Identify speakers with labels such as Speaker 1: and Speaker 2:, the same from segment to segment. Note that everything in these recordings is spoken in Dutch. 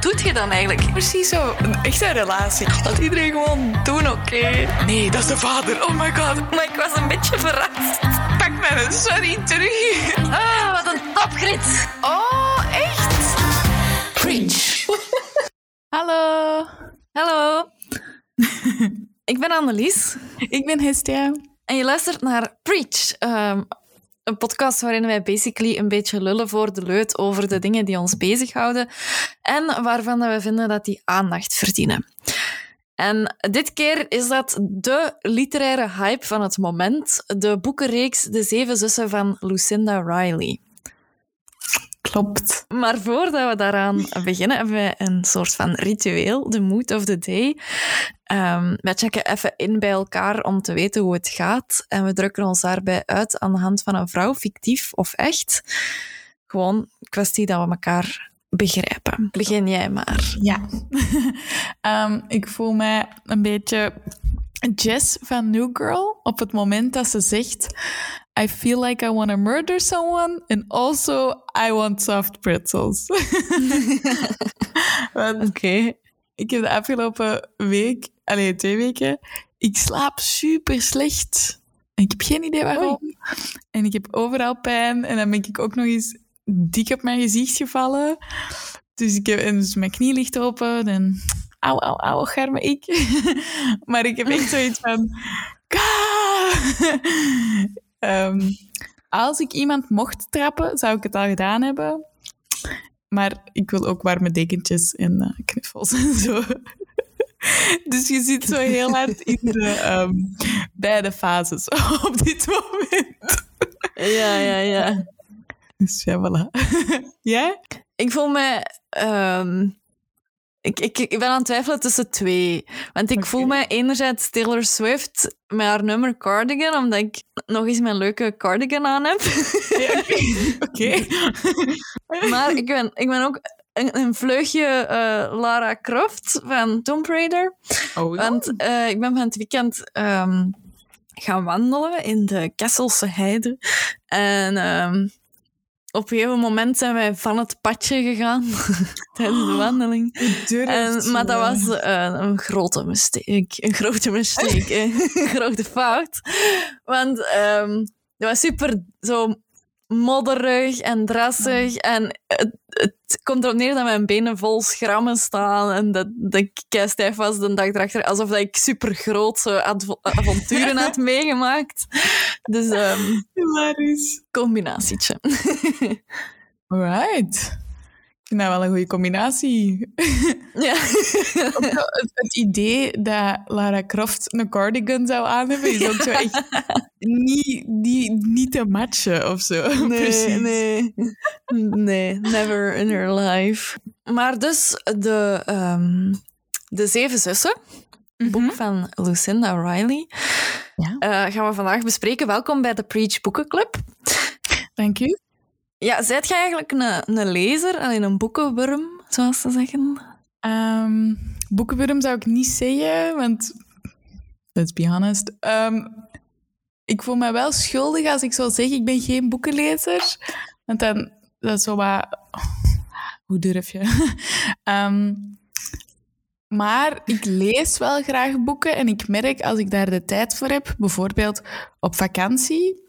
Speaker 1: wat doet je dan eigenlijk?
Speaker 2: Precies zo. Een echte relatie.
Speaker 1: Dat iedereen gewoon doen, oké?
Speaker 2: Nee, dat is de vader. Oh my god.
Speaker 1: Maar ik was een beetje verrast.
Speaker 2: Pak mijn sorry terug.
Speaker 1: Ah, wat een topgrit.
Speaker 2: Oh, echt?
Speaker 1: Preach.
Speaker 2: Hallo.
Speaker 1: Hallo. ik ben Annelies.
Speaker 2: Ik ben Hestia.
Speaker 1: En je luistert naar Preach. ehm, een podcast waarin wij basically een beetje lullen voor de leut over de dingen die ons bezighouden en waarvan we vinden dat die aandacht verdienen. En dit keer is dat de literaire hype van het moment, de boekenreeks De Zeven Zussen van Lucinda Riley.
Speaker 2: Klopt.
Speaker 1: Maar voordat we daaraan beginnen, hebben wij een soort van ritueel, de mood of the day. Ehm wij checken even in bij elkaar om te weten hoe het gaat. En we drukken ons daarbij uit aan de hand van een vrouw, fictief of echt. Gewoon kwestie dat we elkaar begrijpen. Begin jij maar.
Speaker 2: Ja. Ehm, ik voel mij een beetje Jess van New Girl op het moment dat ze zegt I feel like I want to murder someone and also I want soft pretzels.
Speaker 1: Oké.
Speaker 2: ik heb de afgelopen week, alleen twee weken, ik slaap super slecht. En ik heb geen idee waarom. En ik heb overal pijn. En dan ben ik ook nog eens dik op mijn gezicht gevallen. Dus, ik heb, en dus mijn knie ligt open. En auw, auw, auw, garme ik. maar ik heb echt zoiets van... Ehm, als ik iemand mocht trappen, zou ik het al gedaan hebben. Maar ik wil ook warme dekentjes en eh, knuffels en zo. Dus je zit zo heel hard in de ehm, beide fases op dit moment.
Speaker 1: Ja, ja, ja.
Speaker 2: Dus ja, voilà. Jij?
Speaker 1: Ik voel me... ehm, ik, ik, ik ben aan het twijfelen tussen twee. Want ik voel me enerzijds Taylor Swift met haar nummer Cardigan, omdat ik nog eens mijn leuke cardigan aan heb.
Speaker 2: Ja, Oké.
Speaker 1: maar ik ben, ik ben ook een, een vleugje eh, Lara Croft van Tomb Raider.
Speaker 2: Oh, ja.
Speaker 1: Want eh, ik ben van het weekend ehm, gaan wandelen in de Kesselse Heide. En ehm, op een gegeven moment zijn wij van het padje gegaan tijdens de wandeling.
Speaker 2: Durft
Speaker 1: En, maar dat was eh, een grote mistake. Een grote mistake. een grote fout. Want ehm het was super zo modderig en drassig. En het, het komt erop neer dat mijn benen vol schrammen staan. En dat, dat ik stijf was de dag erachter. Alsof dat ik super grote avonturen had meegemaakt. Dus ehm
Speaker 2: Hilarisch.
Speaker 1: combinatietje.
Speaker 2: Alright. Ik vind dat wel een goede combinatie.
Speaker 1: ja.
Speaker 2: Het, het idee dat Lara Croft een cardigan zou aan hebben, is ook zo echt niet, niet, niet te matchen of zo.
Speaker 1: Nee,
Speaker 2: Precies.
Speaker 1: nee. Nee, never in her life. Maar dus de, ehm, de Zeven Zussen, boek van Lucinda Riley,
Speaker 2: Ja.
Speaker 1: eh, gaan we vandaag bespreken. Welkom bij de Preach Boekenclub.
Speaker 2: Dank u.
Speaker 1: Ja, zijt jij eigenlijk een, een lezer, alleen een boekenworm, zoals ze zeggen?
Speaker 2: Ehm boekenwurm zou ik niet zeggen, want let's be honest. Ehm, ik voel me wel schuldig als ik zou zeggen ik ben geen boekenlezer. Want dan dat is zo wat... Hoe durf je? Ehm, maar ik lees wel graag boeken en ik merk als ik daar de tijd voor heb, bijvoorbeeld op vakantie,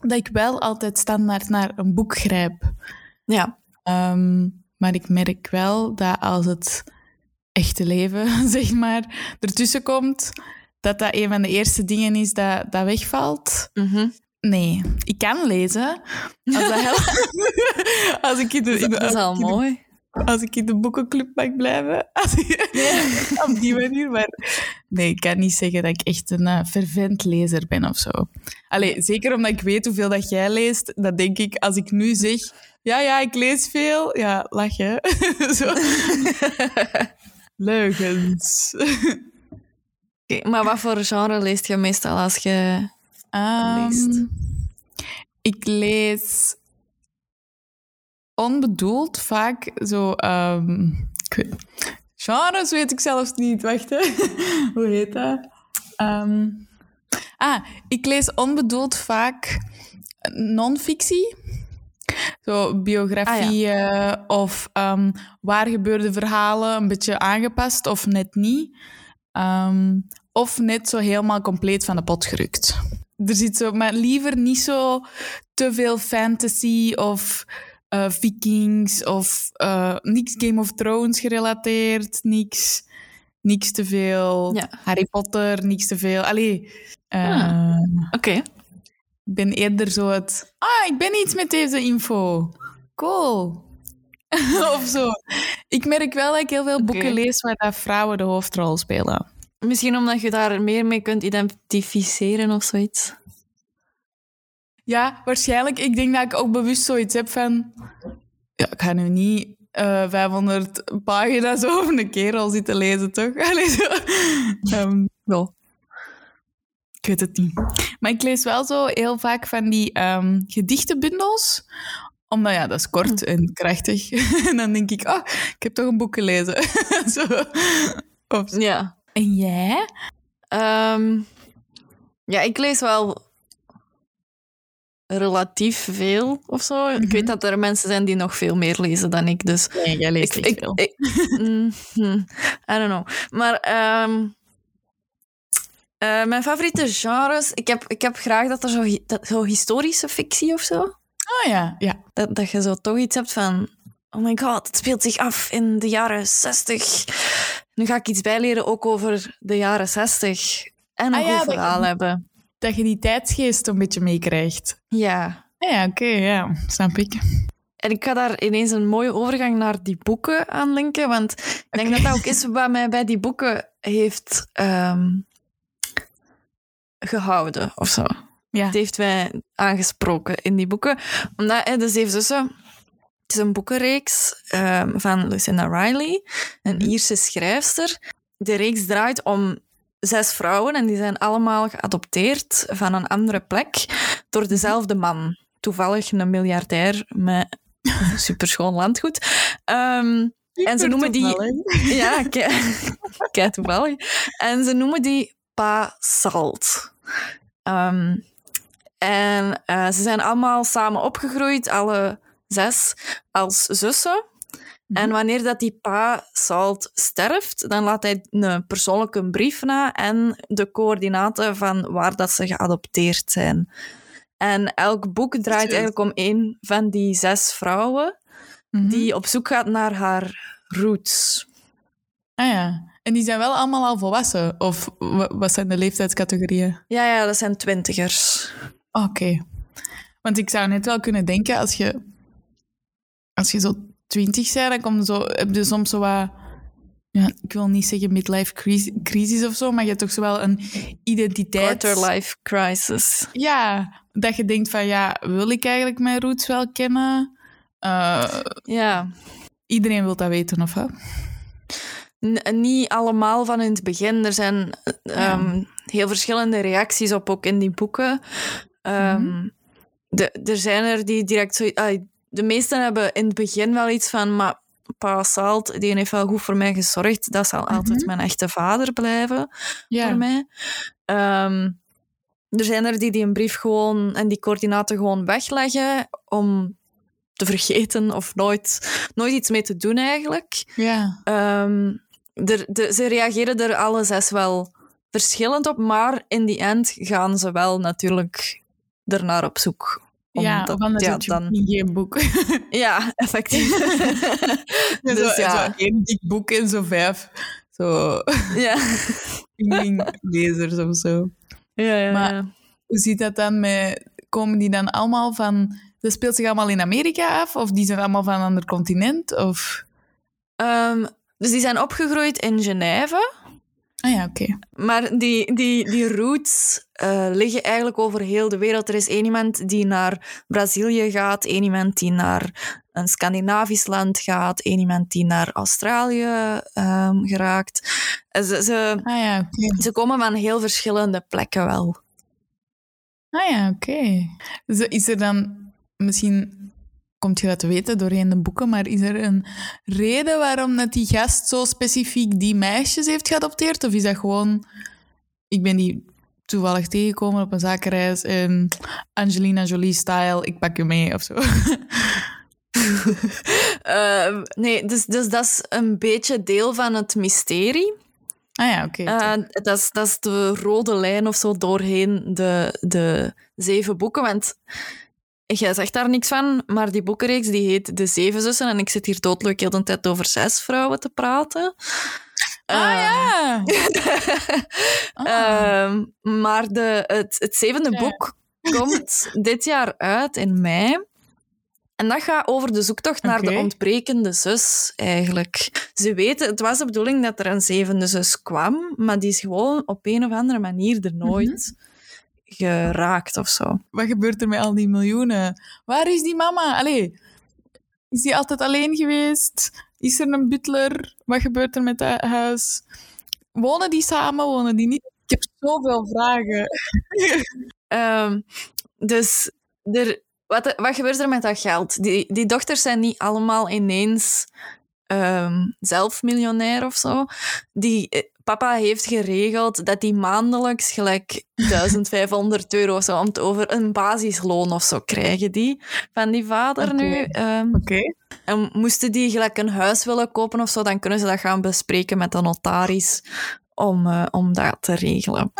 Speaker 2: dat ik wel altijd standaard naar een boek grijp.
Speaker 1: Ja.
Speaker 2: Ehm, maar ik merk wel dat als het echte leven, zeg maar, ertussen komt, dat dat een van de eerste dingen is dat, dat wegvalt.
Speaker 1: Mhm.
Speaker 2: Nee, ik kan lezen. Als, dat helpt. als ik in de, in de-
Speaker 1: Dat is al mooi.
Speaker 2: Als ik in de boekenclub mag blijven. Ik- op die manier. Maar nee, ik kan niet zeggen dat ik echt een uh, fervent lezer ben of zo. Allee, zeker omdat ik weet hoeveel dat jij leest, dat denk ik, als ik nu zeg, ja, ja, ik lees veel, ja, lach je. Leugens.
Speaker 1: Maar wat voor genre leest je meestal als je...
Speaker 2: Ehm,
Speaker 1: leest?
Speaker 2: ik lees onbedoeld vaak zo... ehm, ik weet, genres weet ik zelfs niet. Wacht, hè. Hoe heet dat? Ehm, ah, ik lees onbedoeld vaak non-fictie. Zo biografieën of ehm, waar gebeurde verhalen een beetje aangepast of net niet. Of net zo helemaal compleet van de pot gerukt. Er zit zo, maar liever niet zo te veel fantasy of eh, vikings of uh, niks Game of Thrones gerelateerd, niks, niks te veel
Speaker 1: Ja.
Speaker 2: Harry Potter, niks te veel. Allee, eh,
Speaker 1: Ah. Oké.
Speaker 2: ik ben eerder zo het... Ah, ik ben iets met deze info. Cool. of zo. Ik merk wel dat ik heel veel boeken lees waar dat vrouwen de hoofdrol spelen.
Speaker 1: Misschien omdat je daar meer mee kunt identificeren of zoiets.
Speaker 2: Ja, waarschijnlijk. Ik denk dat ik ook bewust zoiets heb van... Ja, ik ga nu niet eh 500 pagina's over een kerel zitten lezen, toch? Allee, zo. Ehm, wel. Ik weet het niet. Maar ik lees wel zo heel vaak van die ehm, gedichtenbundels. Omdat, ja, dat is kort en krachtig. en dan denk ik, oh, ik heb toch een boek gelezen. zo. Of,
Speaker 1: Ja.
Speaker 2: en jij?
Speaker 1: Ehm, ja, ik lees wel relatief veel of zo. Ik weet dat er mensen zijn die nog veel meer lezen dan ik, dus...
Speaker 2: Nee, jij leest
Speaker 1: ik, ik,
Speaker 2: veel.
Speaker 1: ik- mm, hmm, I don't know. Maar ehm, eh, mijn favoriete genres... Ik heb, ik heb graag dat er zo, dat, zo historische fictie of zo...
Speaker 2: Oh ja, ja.
Speaker 1: Dat, dat je zo toch iets hebt van... Oh my god, het speelt zich af in de jaren 60. Nu ga ik iets bijleren ook over de jaren 60. En een
Speaker 2: Ah
Speaker 1: goed verhaal hebben.
Speaker 2: Dat je die tijdsgeest een beetje meekrijgt.
Speaker 1: Ja.
Speaker 2: Ah Ja, oké, ja. Snap ik.
Speaker 1: En ik ga daar ineens een mooie overgang naar die boeken aan linken. Want ik denk dat dat ook is wat mij bij die boeken heeft ehm, gehouden of zo.
Speaker 2: Ja.
Speaker 1: Het heeft mij aangesproken in die boeken. Omdat hè, de Zeven Zussen... Het is een boekenreeks ehm, van Lucinda Riley, een
Speaker 2: Mhm.
Speaker 1: Ierse schrijfster. De reeks draait om zes vrouwen en die zijn allemaal geadopteerd van een andere plek door dezelfde man. Toevallig een miljardair met superschoon landgoed. Ehm, en ze noemen die... Ja, kei toevallig. En ze noemen die Pa Salt. Ehm, en eh, ze zijn allemaal samen opgegroeid, alle zes, als zussen. En wanneer dat die pa Salt sterft, dan laat hij een persoonlijke brief na en de coördinaten van waar dat ze geadopteerd zijn. En elk boek draait eigenlijk om één van die zes vrouwen
Speaker 2: Mhm.
Speaker 1: die op zoek gaat naar haar roots.
Speaker 2: Ah ja. En die zijn wel allemaal al volwassen? Of wa- wat zijn de leeftijdscategorieën?
Speaker 1: Ja, ja, dat zijn twintigers.
Speaker 2: Oké. Want ik zou net wel kunnen denken, als je, als je zo twintig bent, dan komt zo, heb je soms zo wat... Ja, ik wil niet zeggen midlife crisis, of zo, maar je hebt toch zo wel een identiteit...
Speaker 1: Quarter life crisis.
Speaker 2: Ja, dat je denkt van, ja, wil ik eigenlijk mijn roots wel kennen? Eh,
Speaker 1: Ja.
Speaker 2: iedereen wil dat weten, of?
Speaker 1: N- niet allemaal van in het begin. Er zijn ehm, heel verschillende reacties op, ook in die boeken. Ehm, de, er zijn er die direct zo... ah, de meesten hebben in het begin wel iets van... Maar Pa Salt, die heeft wel goed voor mij gezorgd. Dat zal altijd mijn echte vader blijven voor mij. Ehm, er zijn er die die een brief gewoon... En die coördinaten gewoon wegleggen om te vergeten of nooit, nooit iets mee te doen eigenlijk.
Speaker 2: Ja.
Speaker 1: Ehm, de, ze reageren er alle zes wel verschillend op, maar in die end gaan ze wel natuurlijk ernaar op zoek.
Speaker 2: Ja, of anders
Speaker 1: ja, dan,
Speaker 2: geen boek.
Speaker 1: ja, effectief.
Speaker 2: dus
Speaker 1: dus
Speaker 2: zo,
Speaker 1: ja,
Speaker 2: zo één dik boek en zo vijf. Zo
Speaker 1: ja.
Speaker 2: lezers of zo.
Speaker 1: ja, ja,
Speaker 2: Maar-
Speaker 1: ja.
Speaker 2: Hoe ziet dat dan met... Komen die dan allemaal van... Dat speelt zich allemaal in Amerika af? Of die zijn allemaal van een ander continent? Of...
Speaker 1: Ehm, dus die zijn opgegroeid in Genève.
Speaker 2: Ah ja, oké.
Speaker 1: Maar die, die, die roots eh, liggen eigenlijk over heel de wereld. Er is één iemand die naar Brazilië gaat, één iemand die naar een Scandinavisch land gaat, één iemand die naar Australië ehm, geraakt. Eh, Ze, ze,
Speaker 2: Ah ja,
Speaker 1: ze komen van heel verschillende plekken wel.
Speaker 2: Ah ja, oké. Dus is er dan... Misschien komt je dat te weten doorheen de boeken, maar is er een reden waarom dat die gast zo specifiek die meisjes heeft geadopteerd? Of is dat gewoon... Ik ben die toevallig tegengekomen op een zakenreis en Angelina Jolie-style, ik pak je mee of zo.
Speaker 1: Eh, nee, dus, dus dat is een beetje deel van het mysterie.
Speaker 2: Ah ja, oké.
Speaker 1: Eh, dat, is, dat is de rode lijn of zo doorheen de, de zeven boeken. Want jij zegt daar niks van, maar die boekenreeks die heet De Zeven Zussen. En ik zit hier doodleuk heel de tijd over zes vrouwen te praten.
Speaker 2: ah ja. Ah.
Speaker 1: Ehm, maar de, het, het zevende
Speaker 2: Ja.
Speaker 1: boek komt dit jaar uit in mei. En dat gaat over de zoektocht naar de ontbrekende zus, eigenlijk. Ze weten, het was de bedoeling dat er een zevende zus kwam, maar die is gewoon op een of andere manier er nooit geraakt of zo.
Speaker 2: Wat gebeurt er met al die miljoenen? Waar is die mama? Allee, is die altijd alleen geweest? Is er een butler? Wat gebeurt er met dat huis? Wonen die samen? Wonen die niet? Ik heb zoveel vragen.
Speaker 1: Ehm, dus er, wat, wat gebeurt er met dat geld? Die, die dochters zijn niet allemaal ineens ehm, zelf miljonair of zo. Die, eh, papa heeft geregeld dat die maandelijks gelijk 1500 euro of zo, om het over een basisloon of zo krijgen die van die vader nu. ehm,
Speaker 2: Oké.
Speaker 1: en moesten die gelijk een huis willen kopen of zo, dan kunnen ze dat gaan bespreken met de notaris om, eh, om dat te regelen.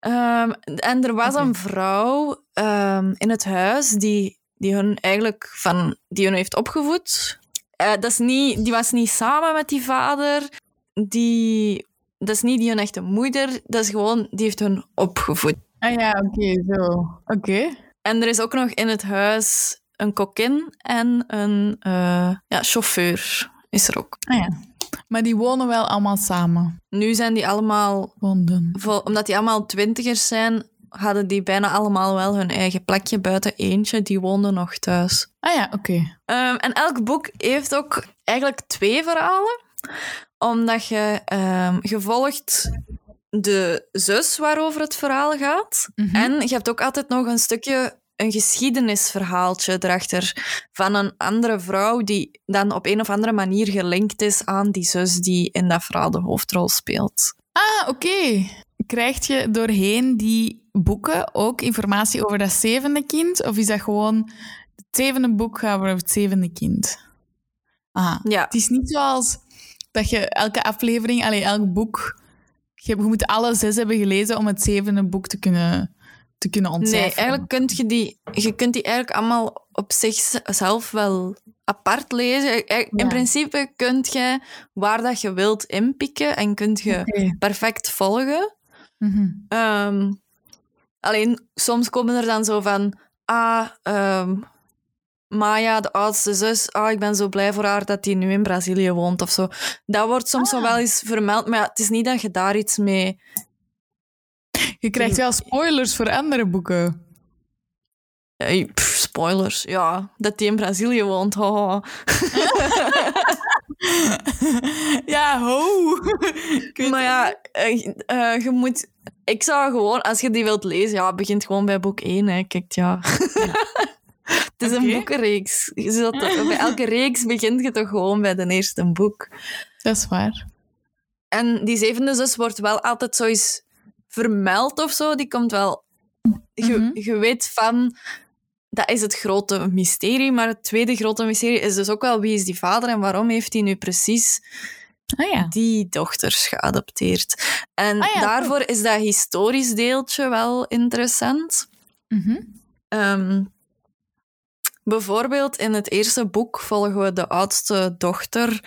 Speaker 1: Ehm, en er was een vrouw ehm, in het huis die, die hun eigenlijk van, die hun heeft opgevoed. Eh, dat is niet, die was niet samen met die vader. Die, dat is niet die hun echte moeder. Dat is gewoon, die heeft hun opgevoed.
Speaker 2: Ah ja, oké, zo. Oké.
Speaker 1: En er is ook nog in het huis een kokkin en een eh, ja, chauffeur is er ook.
Speaker 2: Ah ja. Maar die wonen wel allemaal samen.
Speaker 1: Nu zijn die allemaal,
Speaker 2: Woonden.
Speaker 1: vol- omdat die allemaal twintigers zijn, hadden die bijna allemaal wel hun eigen plekje buiten eentje. Die woonde nog thuis.
Speaker 2: Ah ja, oké.
Speaker 1: Ehm, en elk boek heeft ook eigenlijk twee verhalen. Omdat je je volgt de zus waarover het verhaal gaat.
Speaker 2: Mhm.
Speaker 1: En je hebt ook altijd nog een stukje een geschiedenisverhaaltje erachter van een andere vrouw die dan op een of andere manier gelinkt is aan die zus die in dat verhaal de hoofdrol speelt.
Speaker 2: Ah, oké. Krijg je doorheen die boeken ook informatie over dat zevende kind? Of is dat gewoon het zevende boek gaat over het zevende kind? Ah,
Speaker 1: Ja,
Speaker 2: het is niet zoals dat je elke aflevering, allee, elk boek, je, je moet alle zes hebben gelezen om het zevende boek te kunnen, te kunnen
Speaker 1: nee,
Speaker 2: ontcijferen.
Speaker 1: eigenlijk kunt je die, je kunt die eigenlijk allemaal op zichzelf wel apart lezen. In
Speaker 2: Ja.
Speaker 1: principe kunt je waar dat je wilt inpikken en kunt je perfect volgen.
Speaker 2: Mhm.
Speaker 1: Ehm, alleen soms komen er dan zo van, ah, ehm, Maya, de oudste zus, ah, ik ben zo blij voor haar dat die nu in Brazilië woont of zo. Dat wordt soms
Speaker 2: Ah.
Speaker 1: wel eens vermeld, maar ja, het is niet dat je daar iets mee...
Speaker 2: Je krijgt wel spoilers voor andere boeken.
Speaker 1: Eh, pff, spoilers, ja, dat die in Brazilië woont.
Speaker 2: ja, ho!
Speaker 1: Maar ja, eh, eh, je moet... Ik zou gewoon, als je die wilt lezen, ja, begint gewoon bij boek 1. Hè. Kijk, ja. het is een boekenreeks. Je bij elke reeks begint je toch gewoon bij de eerste boek.
Speaker 2: Dat is waar.
Speaker 1: En die zevende zus wordt wel altijd zoiets vermeld of zo. Die komt wel... Je,
Speaker 2: Mhm.
Speaker 1: je weet van... Dat is het grote mysterie. Maar het tweede grote mysterie is dus ook wel wie is die vader en waarom heeft hij nu precies
Speaker 2: Ah ja.
Speaker 1: die dochters geadopteerd. En
Speaker 2: Ah ja,
Speaker 1: daarvoor is dat historisch deeltje wel interessant. Ehm, bijvoorbeeld in het eerste boek volgen we de oudste dochter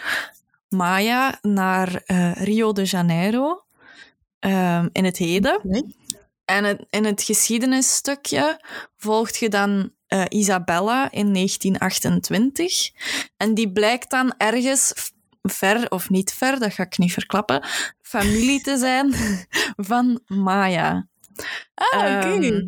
Speaker 1: Maya naar eh, Rio de Janeiro ehm, in het heden.
Speaker 2: Oké.
Speaker 1: En het, in het geschiedenisstukje volgt je dan eh, Isabella in 1928. En die blijkt dan ergens ver, of niet ver, dat ga ik niet verklappen, familie te zijn van Maya.
Speaker 2: Ah, oké.
Speaker 1: Ehm,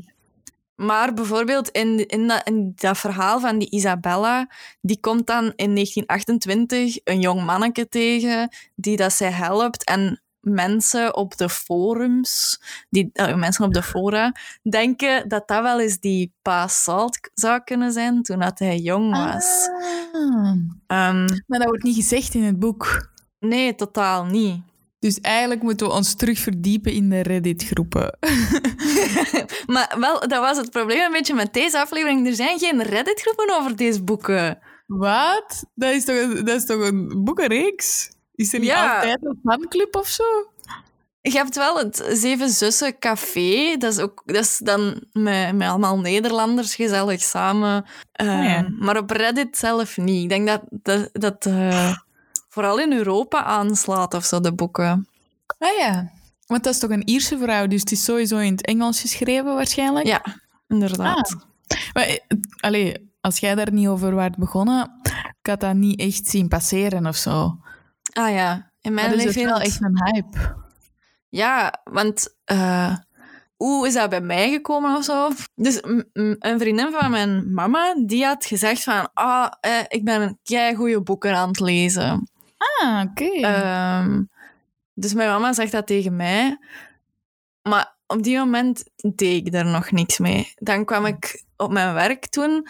Speaker 1: maar bijvoorbeeld in, in, dat, in dat verhaal van die Isabella, die komt dan in 1928 een jong manneke tegen die dat zij helpt en mensen op de forums, die, eh, mensen op de fora, denken dat dat wel eens die Pa Salt zou kunnen zijn toen dat hij jong was.
Speaker 2: Ah.
Speaker 1: Ehm,
Speaker 2: Maar dat wordt niet gezegd in het boek.
Speaker 1: nee, totaal niet.
Speaker 2: Dus eigenlijk moeten we ons terug verdiepen in de Reddit-groepen.
Speaker 1: Maar wel, dat was het probleem een beetje met deze aflevering. Er zijn geen Reddit-groepen over deze boeken.
Speaker 2: Wat? Dat is toch een, dat is toch een boekenreeks? Is er niet
Speaker 1: Ja.
Speaker 2: altijd een fanclub of zo?
Speaker 1: Je hebt wel het Zeven Zussen Café. Dat is, ook, dat is dan met, met allemaal Nederlanders gezellig samen. Eh,
Speaker 2: ja.
Speaker 1: Maar op Reddit zelf niet. Ik denk dat dat, dat eh, vooral in Europa aanslaat of zo, de boeken.
Speaker 2: Ah ja. Want dat is toch een Ierse vrouw, dus het is sowieso in het Engels geschreven waarschijnlijk?
Speaker 1: Ja, inderdaad.
Speaker 2: Maar, eh, allee, als jij daar niet over waart begonnen, ik had dat niet echt zien passeren of zo.
Speaker 1: Ah ja, in mijn
Speaker 2: Maar dus het
Speaker 1: leven
Speaker 2: wel echt een hype.
Speaker 1: Ja, want eh, hoe is dat bij mij gekomen of zo? Dus een vriendin van mijn mama, die had gezegd van ah, eh, ik ben een goede boeken aan het lezen.
Speaker 2: Ah, oké.
Speaker 1: Ehm, dus mijn mama zegt dat tegen mij. Maar op die moment deed ik daar nog niks mee. Dan kwam ik op mijn werk toen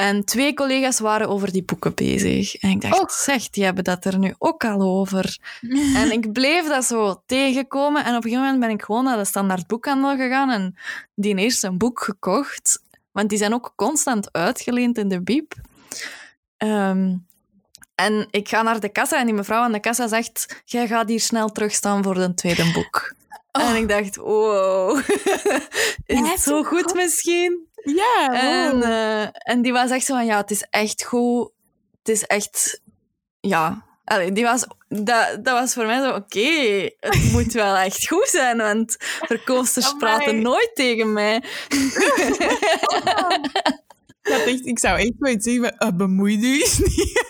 Speaker 1: en twee collega's waren over die boeken bezig. En ik dacht,
Speaker 2: Och.
Speaker 1: zeg, die hebben dat er nu ook al over. En ik bleef dat zo tegenkomen. En op een gegeven moment ben ik gewoon naar de standaard boekhandel gegaan en die eerst een boek gekocht. Want die zijn ook constant uitgeleend in de bieb. Ehm, en ik ga naar de kassa en die mevrouw aan de kassa zegt: Jij gaat hier snel terugstaan voor een tweede boek.
Speaker 2: Oh.
Speaker 1: En ik dacht: Wow, is het zo goed
Speaker 2: goed.
Speaker 1: misschien?
Speaker 2: ja,
Speaker 1: En,
Speaker 2: wow.
Speaker 1: eh, en die was echt zo van: Ja, het is echt goed. Het is echt. Ja. Allee, die was, dat, dat was voor mij zo: Oké, het moet wel echt goed zijn, want verkoopsters
Speaker 2: Amai.
Speaker 1: praten nooit tegen mij.
Speaker 2: Ik, had echt, ik zou echt wel iets zeggen uh, bemoei je eens niet.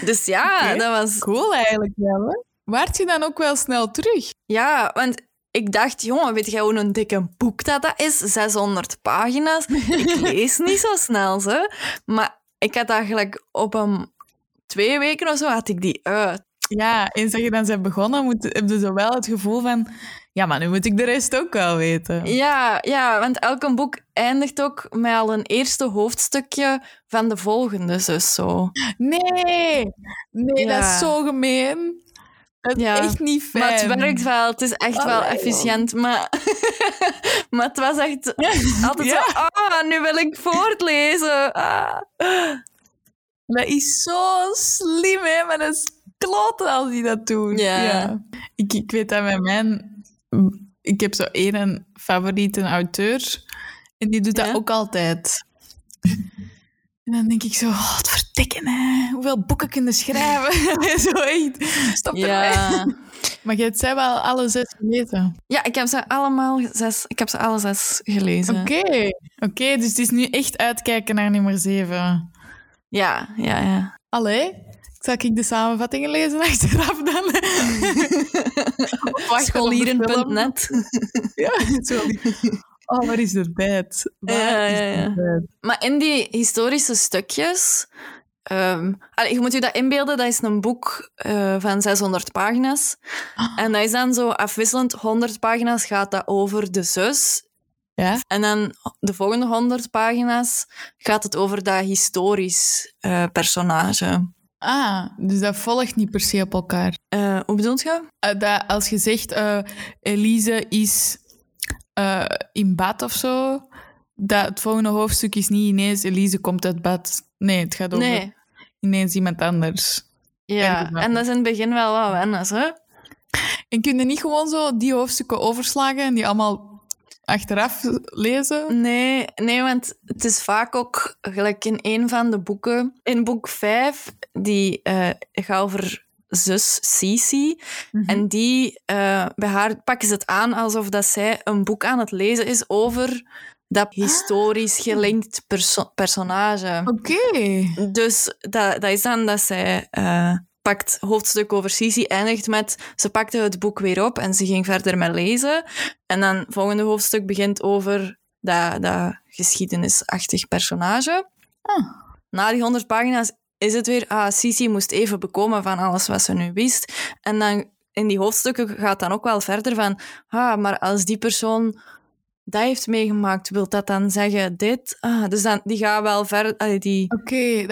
Speaker 1: Dus ja, dat was
Speaker 2: Cool eigenlijk wel, hè? Waart je dan ook wel snel terug?
Speaker 1: Ja, want ik dacht, jongen, weet jij hoe een dikke boek dat, dat is? 600 pagina's. Ik lees niet zo snel, ze. Maar ik had eigenlijk op een twee weken of zo had ik die uit.
Speaker 2: Ja, eens dat je dan bent begonnen, moet, heb je zo wel het gevoel van... Ja, maar nu moet ik de rest ook wel weten.
Speaker 1: Ja, ja, want elk boek eindigt ook met al een eerste hoofdstukje van de volgende, dus zo.
Speaker 2: Nee, nee, dat is zo gemeen. Dat is
Speaker 1: Ja.
Speaker 2: echt niet fijn.
Speaker 1: Maar het werkt wel, het is echt wel efficiënt. Maar, maar het was echt altijd
Speaker 2: Ja.
Speaker 1: zo, ah, nu wil ik voortlezen. Ah.
Speaker 2: Dat is zo slim, hè? Maar dat is kloten als die dat doen.
Speaker 1: Ja.
Speaker 2: Ik, ik weet dat met mijn... Ik heb zo één favoriete auteur. En die doet dat
Speaker 1: Ja?
Speaker 2: ook altijd. En dan denk ik zo, oh, het vertikken, hè. Hoeveel boeken kunnen schrijven? zo echt. Stop.
Speaker 1: Ja.
Speaker 2: Maar je hebt zij wel alle zes gelezen.
Speaker 1: ja, ik heb ze allemaal zes, ik heb ze alle zes gelezen.
Speaker 2: Oké. Oké, dus het is nu echt uitkijken naar nummer zeven.
Speaker 1: Ja, ja, ja.
Speaker 2: Allee, zal ik de samenvattingen lezen achteraf dan?
Speaker 1: Scholieren.net.
Speaker 2: Ja, zo. Oh, waar is de bed?
Speaker 1: Ja, ja, ja. Maar in die historische stukjes... ehm, allee, je moet je dat inbeelden, dat is een boek eh, van 600 pagina's. En dat is dan zo afwisselend. 100 pagina's gaat dat over de zus.
Speaker 2: Ja?
Speaker 1: En dan de volgende 100 pagina's gaat het over dat historisch eh, personage.
Speaker 2: Ah, dus dat volgt niet per se op elkaar.
Speaker 1: Eh, hoe bedoelt je?
Speaker 2: Eh, dat als je zegt, eh, Elise is in bad of zo, dat het volgende hoofdstuk is niet ineens Elise komt uit bad. Nee, het gaat over
Speaker 1: Nee.
Speaker 2: ineens iemand anders.
Speaker 1: Ja, en dat is in het begin wel wat wennen, hè?
Speaker 2: En kun je niet gewoon zo die hoofdstukken overslagen en die allemaal achteraf lezen?
Speaker 1: Nee, nee, want het is vaak ook gelijk in een van de boeken. In boek 5, die eh gaat over zus Cici. En die, eh, bij haar pakken ze het aan alsof dat zij een boek aan het lezen is over dat historisch gelinkt perso- personage.
Speaker 2: Oké.
Speaker 1: Dus dat, dat is dan dat zij eh, pakt hoofdstuk over Sisi, eindigt met ze pakte het boek weer op en ze ging verder met lezen. En dan het volgende hoofdstuk begint over dat, dat geschiedenisachtig personage.
Speaker 2: Ah.
Speaker 1: Na die 100 pagina's is het weer, ah, Sisi moest even bekomen van alles wat ze nu wist. En dan in die hoofdstukken gaat dan ook wel verder van, ah, maar als die persoon dat heeft meegemaakt, wil dat dan zeggen dit? Ah, dus dan, die gaat wel verder, die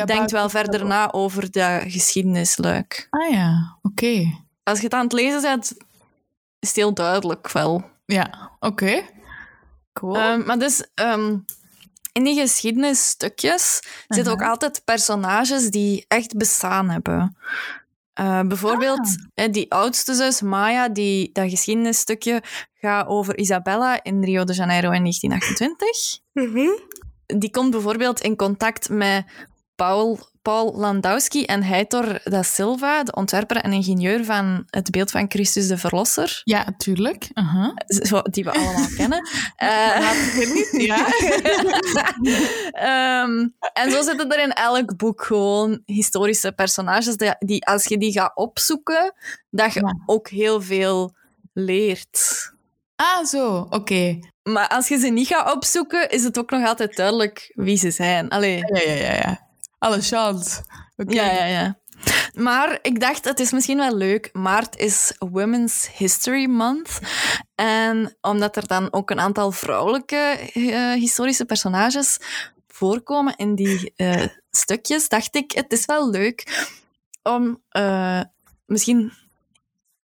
Speaker 1: denkt wel verder
Speaker 2: op.
Speaker 1: na over dat geschiedenisluik.
Speaker 2: Ah ja, oké.
Speaker 1: als je het aan het lezen bent, is het heel duidelijk wel.
Speaker 2: Ja, oké. Cool.
Speaker 1: Ehm, maar dus ehm, in die geschiedenisstukjes zitten ook
Speaker 2: Aha.
Speaker 1: altijd personages die echt bestaan hebben. Eh, bijvoorbeeld eh, die oudste zus, Maya, die, dat geschiedenisstukje gaat over Isabella in Rio de Janeiro in 1928. Die komt bijvoorbeeld in contact met Paul, Paul Landowski en Heitor da Silva, de ontwerper en ingenieur van het beeld van Christus de Verlosser,
Speaker 2: Ja, tuurlijk.
Speaker 1: Zo- die we allemaal kennen. Eh,
Speaker 2: Ja.
Speaker 1: Ehm, en zo zitten er in elk boek gewoon historische personages die, die als je die gaat opzoeken, dat je
Speaker 2: Ja.
Speaker 1: ook heel veel leert.
Speaker 2: Ah, zo. Oké.
Speaker 1: Maar als je ze niet gaat opzoeken, is het ook nog altijd duidelijk wie ze zijn. Allee.
Speaker 2: Ja, ja, ja, ja. Alle chance. Oké.
Speaker 1: Ja, ja, ja. Maar ik dacht, het is misschien wel leuk. Maart is Women's History Month. En omdat er dan ook een aantal vrouwelijke eh, historische personages voorkomen in die eh, stukjes, dacht ik, het is wel leuk om eh, misschien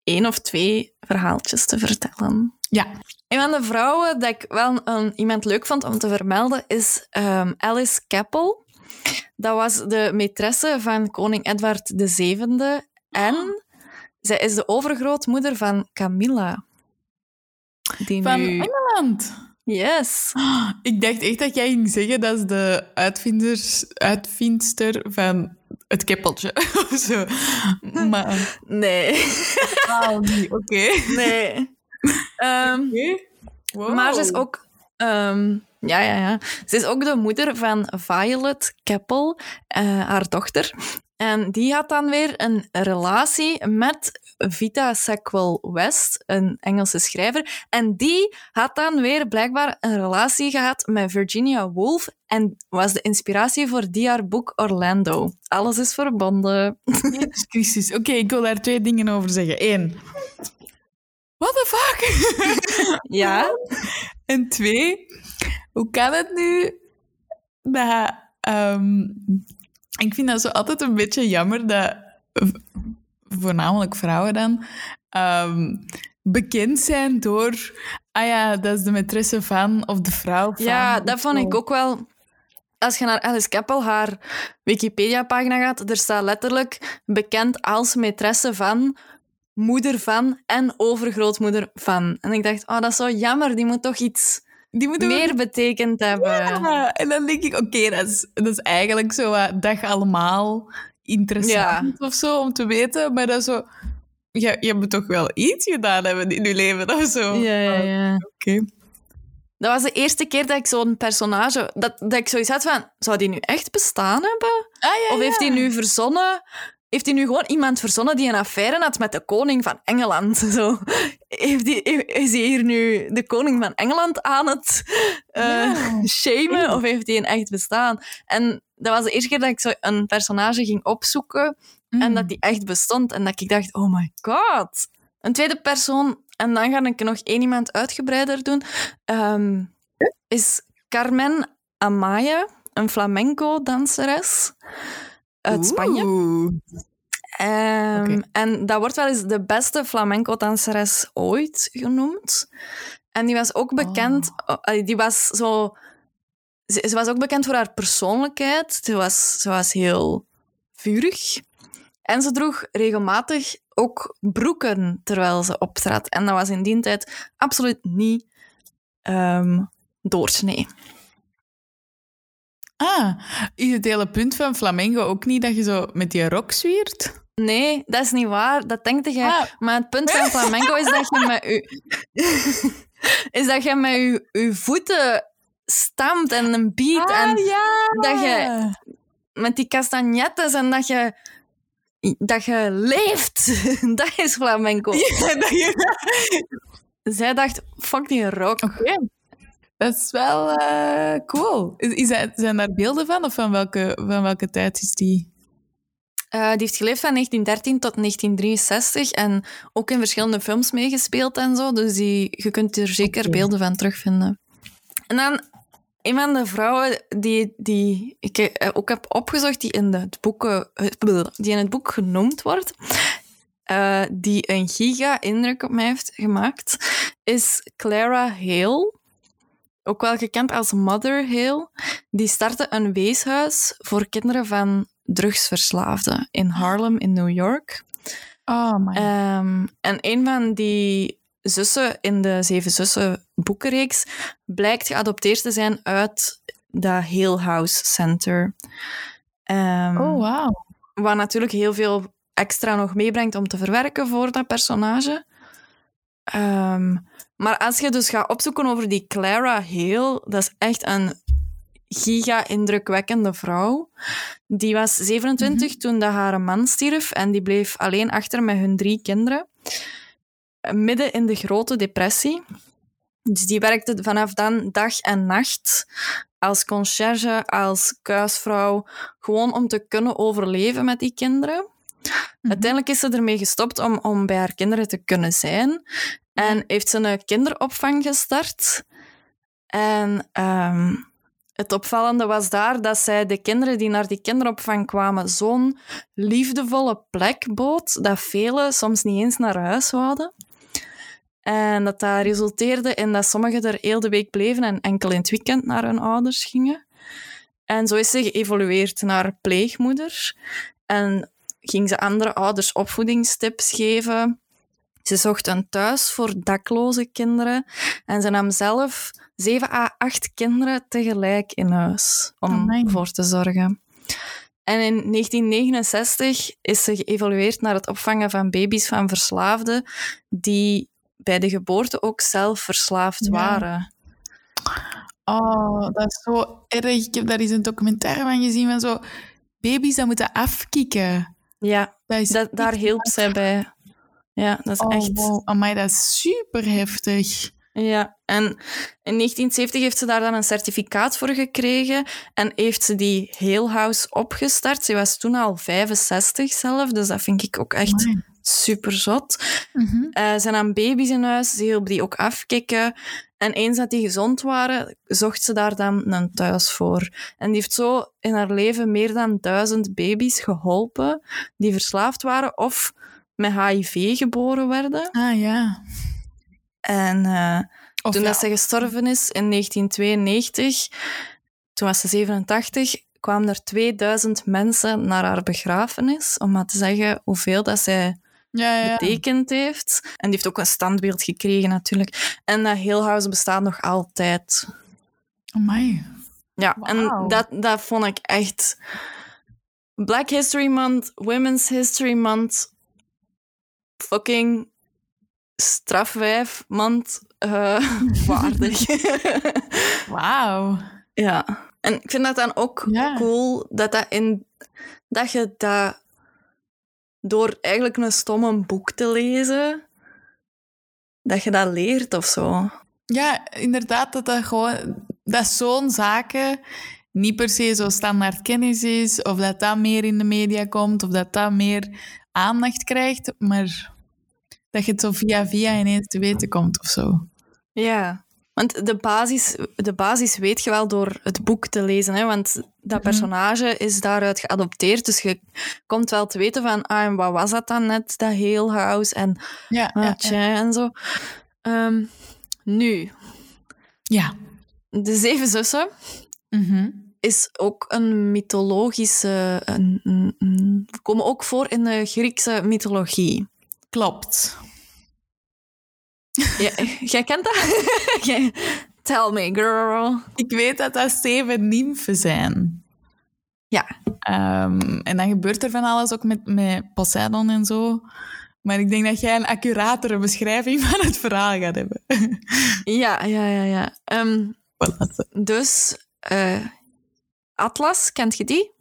Speaker 1: één of twee verhaaltjes te vertellen.
Speaker 2: Ja.
Speaker 1: Een van de vrouwen dat ik wel een, iemand leuk vond om te vermelden is ehm, Alice Keppel. Dat was de maîtresse van koning Edward VII. En zij is de overgrootmoeder van Camilla. Die
Speaker 2: Van
Speaker 1: nu...
Speaker 2: Engeland.
Speaker 1: Yes.
Speaker 2: Ik dacht echt dat jij ging zeggen dat is de uitvinders, uitvindster van het keppeltje of zo. Maar
Speaker 1: Nee.
Speaker 2: ah, niet. Oké.
Speaker 1: Nee.
Speaker 2: Wow.
Speaker 1: Maar ze is ook... ehm, ja, ja, ja. Ze is ook de moeder van Violet Keppel, eh, haar dochter. En die had dan weer een relatie met Vita Sackville West, een Engelse schrijver. En die had dan weer blijkbaar een relatie gehad met Virginia Woolf en was de inspiratie voor die haar boek Orlando. Alles is verbonden.
Speaker 2: Jezus Christus. Oké, ik wil daar twee dingen over zeggen. Eén. What the fuck?
Speaker 1: Ja?
Speaker 2: En twee, hoe kan het nu dat... ehm, ik vind dat zo altijd een beetje jammer dat voornamelijk vrouwen dan ehm, bekend zijn door... Ah ja, dat is de maîtresse van of de vrouw van.
Speaker 1: Ja, dat vond ik ook wel. Als je naar Alice Keppel, haar Wikipedia-pagina gaat, er staat letterlijk bekend als maîtresse van, moeder van en overgrootmoeder van. En ik dacht, oh, dat is zo jammer, die moet toch iets
Speaker 2: Die moeten we
Speaker 1: meer betekend hebben.
Speaker 2: Ja, en dan denk ik, oké, dat, is, dat is eigenlijk zo wat dag allemaal interessant of zo om te weten, maar dat is zo... Ja, je moet toch wel iets gedaan hebben in je leven of zo.
Speaker 1: Ja, ja, ja.
Speaker 2: Oké.
Speaker 1: Dat was de eerste keer dat ik zo'n personage... Dat, dat ik zoiets had van, zou die nu echt bestaan hebben?
Speaker 2: Ah, ja,
Speaker 1: Of heeft hij nu verzonnen... Heeft hij nu gewoon iemand verzonnen die een affaire had met de koning van Engeland? Zo. Heeft die, is hij hier nu de koning van Engeland aan het
Speaker 2: Ja.
Speaker 1: shamen? Of heeft hij een echt bestaan? En dat was de eerste keer dat ik zo een personage ging opzoeken en
Speaker 2: Mm.
Speaker 1: dat die echt bestond. En dat ik dacht, oh my god. Een tweede persoon, en dan ga ik nog één iemand uitgebreider doen, ehm, is Carmen Amaya, een flamenco-danseres uit Spanje. Ehm. En dat wordt wel eens de beste flamenco-danseres ooit genoemd. En die was ook bekend... oh, die was zo... Ze, ze was ook bekend voor haar persoonlijkheid. Ze was, ze was heel vurig. En ze droeg regelmatig ook broeken terwijl ze optrad. En dat was in die tijd absoluut niet ehm doorsnee.
Speaker 2: Ah, is het hele punt van flamenco ook niet dat je zo met die rok zwiert?
Speaker 1: Nee, dat is niet waar. Dat denkt jij.
Speaker 2: Ah.
Speaker 1: Maar het punt van flamenco is dat je met je... is dat je met je, je voeten stampt en een beat. en
Speaker 2: Ah, ja!
Speaker 1: dat je- met die castagnettes en dat je... Dat je leeft. dat is flamenco.
Speaker 2: Ja, dat je...
Speaker 1: Zij dacht, fuck die rock.
Speaker 2: Oké. Dat is wel eh, cool. Is, is dat- zijn daar beelden van? Of van welke, van welke tijd is die?
Speaker 1: Eh, die heeft geleefd van 1913 tot 1963 en ook in verschillende films meegespeeld en zo. Dus die, je kunt er zeker beelden van terugvinden. En dan een van de vrouwen die, die ik eh, ook heb opgezocht, die in, het boeken, die in het boek genoemd wordt, die een giga-indruk op mij heeft gemaakt, is Clara Hale. Ook wel gekend als Mother Hale. Die startte een weeshuis voor kinderen van drugsverslaafden in Harlem in New York.
Speaker 2: Oh, my.
Speaker 1: Ehm, en een van die zussen in de Zeven Zussen boekenreeks blijkt geadopteerd te zijn uit dat Hale House Center. Ehm,
Speaker 2: oh, wauw.
Speaker 1: Wat natuurlijk heel veel extra nog meebrengt om te verwerken voor dat personage. Ehm, maar als je dus gaat opzoeken over die Clara Hale, dat is echt een giga-indrukwekkende vrouw. Die was 27 toen dat haar man stierf en die bleef alleen achter met hun drie kinderen. Midden in de grote depressie. Dus die werkte vanaf dan dag en nacht als conciërge, als kuisvrouw, gewoon om te kunnen overleven met die kinderen. Uiteindelijk is ze ermee gestopt om, om bij haar kinderen te kunnen zijn. En heeft ze een kinderopvang gestart. En ehm, het opvallende was daar dat zij de kinderen die naar die kinderopvang kwamen zo'n liefdevolle plek bood, dat velen soms niet eens naar huis wouden. En dat dat resulteerde in dat sommigen er heel de week bleven en enkel in het weekend naar hun ouders gingen. En zo is ze geëvolueerd naar pleegmoeder. En ging ze andere ouders opvoedingstips geven. Ze zocht een thuis voor dakloze kinderen. En ze nam zelf zeven à acht kinderen tegelijk in huis om
Speaker 2: Amai.
Speaker 1: voor te zorgen. En in 1969 is ze geëvolueerd naar het opvangen van baby's van verslaafden die bij de geboorte ook zelf verslaafd
Speaker 2: Ja.
Speaker 1: waren.
Speaker 2: Oh, dat is zo erg. Ik heb daar eens een documentaire van gezien van zo baby's dat moeten afkicken.
Speaker 1: Ja,
Speaker 2: Dat
Speaker 1: daar hielp zij bij. Ja, dat is
Speaker 2: Oh,
Speaker 1: echt...
Speaker 2: wow. Amai, dat is super heftig.
Speaker 1: Ja, en in 1970 heeft ze daar dan een certificaat voor gekregen en heeft ze die Hale House opgestart. Ze was toen al 65 zelf, dus dat vind ik ook echt
Speaker 2: Amai.
Speaker 1: Super zot. Eh, ze nam baby's in huis, ze hielp die ook afkicken. En eens dat die gezond waren, zocht ze daar dan een thuis voor. En die heeft zo in haar leven meer dan duizend baby's geholpen die verslaafd waren of met HIV geboren werden.
Speaker 2: Ah ja.
Speaker 1: En eh, toen
Speaker 2: ja,
Speaker 1: dat ze gestorven is in 1992, toen was ze 87, kwamen er 2000 mensen naar haar begrafenis om maar te zeggen hoeveel dat zij
Speaker 2: ja, ja.
Speaker 1: betekend heeft. En die heeft ook een standbeeld gekregen natuurlijk. En dat Hill House bestaat nog altijd.
Speaker 2: Amai.
Speaker 1: Ja, en dat, dat vond ik echt... Black History Month, Women's History Month, fucking strafwijf month eh, waardig.
Speaker 2: Wauw.
Speaker 1: ja. En ik vind dat dan ook
Speaker 2: Ja.
Speaker 1: cool dat, dat, in, dat je dat door eigenlijk een stomme boek te lezen, dat je dat leert of zo.
Speaker 2: Ja, inderdaad, dat dat gewoon... Dat zo'n zaken niet per se zo standaard kennis is, of dat dat meer in de media komt, of dat dat meer aandacht krijgt, maar dat je het zo via via ineens te weten komt of zo.
Speaker 1: Ja, want de basis, de basis weet je wel door het boek te lezen. Hè? Want dat personage is daaruit geadopteerd. Dus je komt wel te weten van, ah, en wat was dat dan net, dat Hale House en
Speaker 2: Ja,
Speaker 1: ah,
Speaker 2: ja,
Speaker 1: tja,
Speaker 2: ja.
Speaker 1: en zo. Ehm, nu,
Speaker 2: ja.
Speaker 1: de Zeven Zussen
Speaker 2: Mhm.
Speaker 1: is ook een mythologische... Een, een- een- komen ook voor in de Griekse mythologie.
Speaker 2: Klopt.
Speaker 1: Ja, jij kent dat? Tell me, girl.
Speaker 2: Ik weet dat dat zeven nymfen zijn.
Speaker 1: Ja.
Speaker 2: Ehm, en dan gebeurt er van alles ook met, met Poseidon en zo. Maar ik denk dat jij een accuratere beschrijving van het verhaal gaat hebben.
Speaker 1: Ja, ja, ja, ja. Ehm, Dus eh, Atlas, kent je die?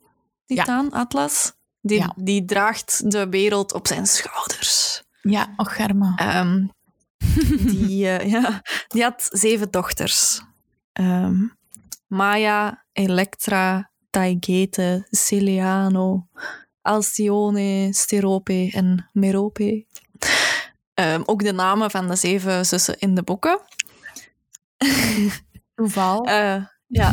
Speaker 1: Titaan, Atlas? Die,
Speaker 2: Ja.
Speaker 1: die draagt de wereld op zijn schouders.
Speaker 2: ja, och, Garma.
Speaker 1: Ehm, die, eh, ja, die had zeven dochters. Ehm, Maya, Elektra, Taigete, Celiano, Alcyone, Sterope en Merope. Ehm, ook de namen van de zeven zussen in de boeken.
Speaker 2: Toeval.
Speaker 1: Eh, ja.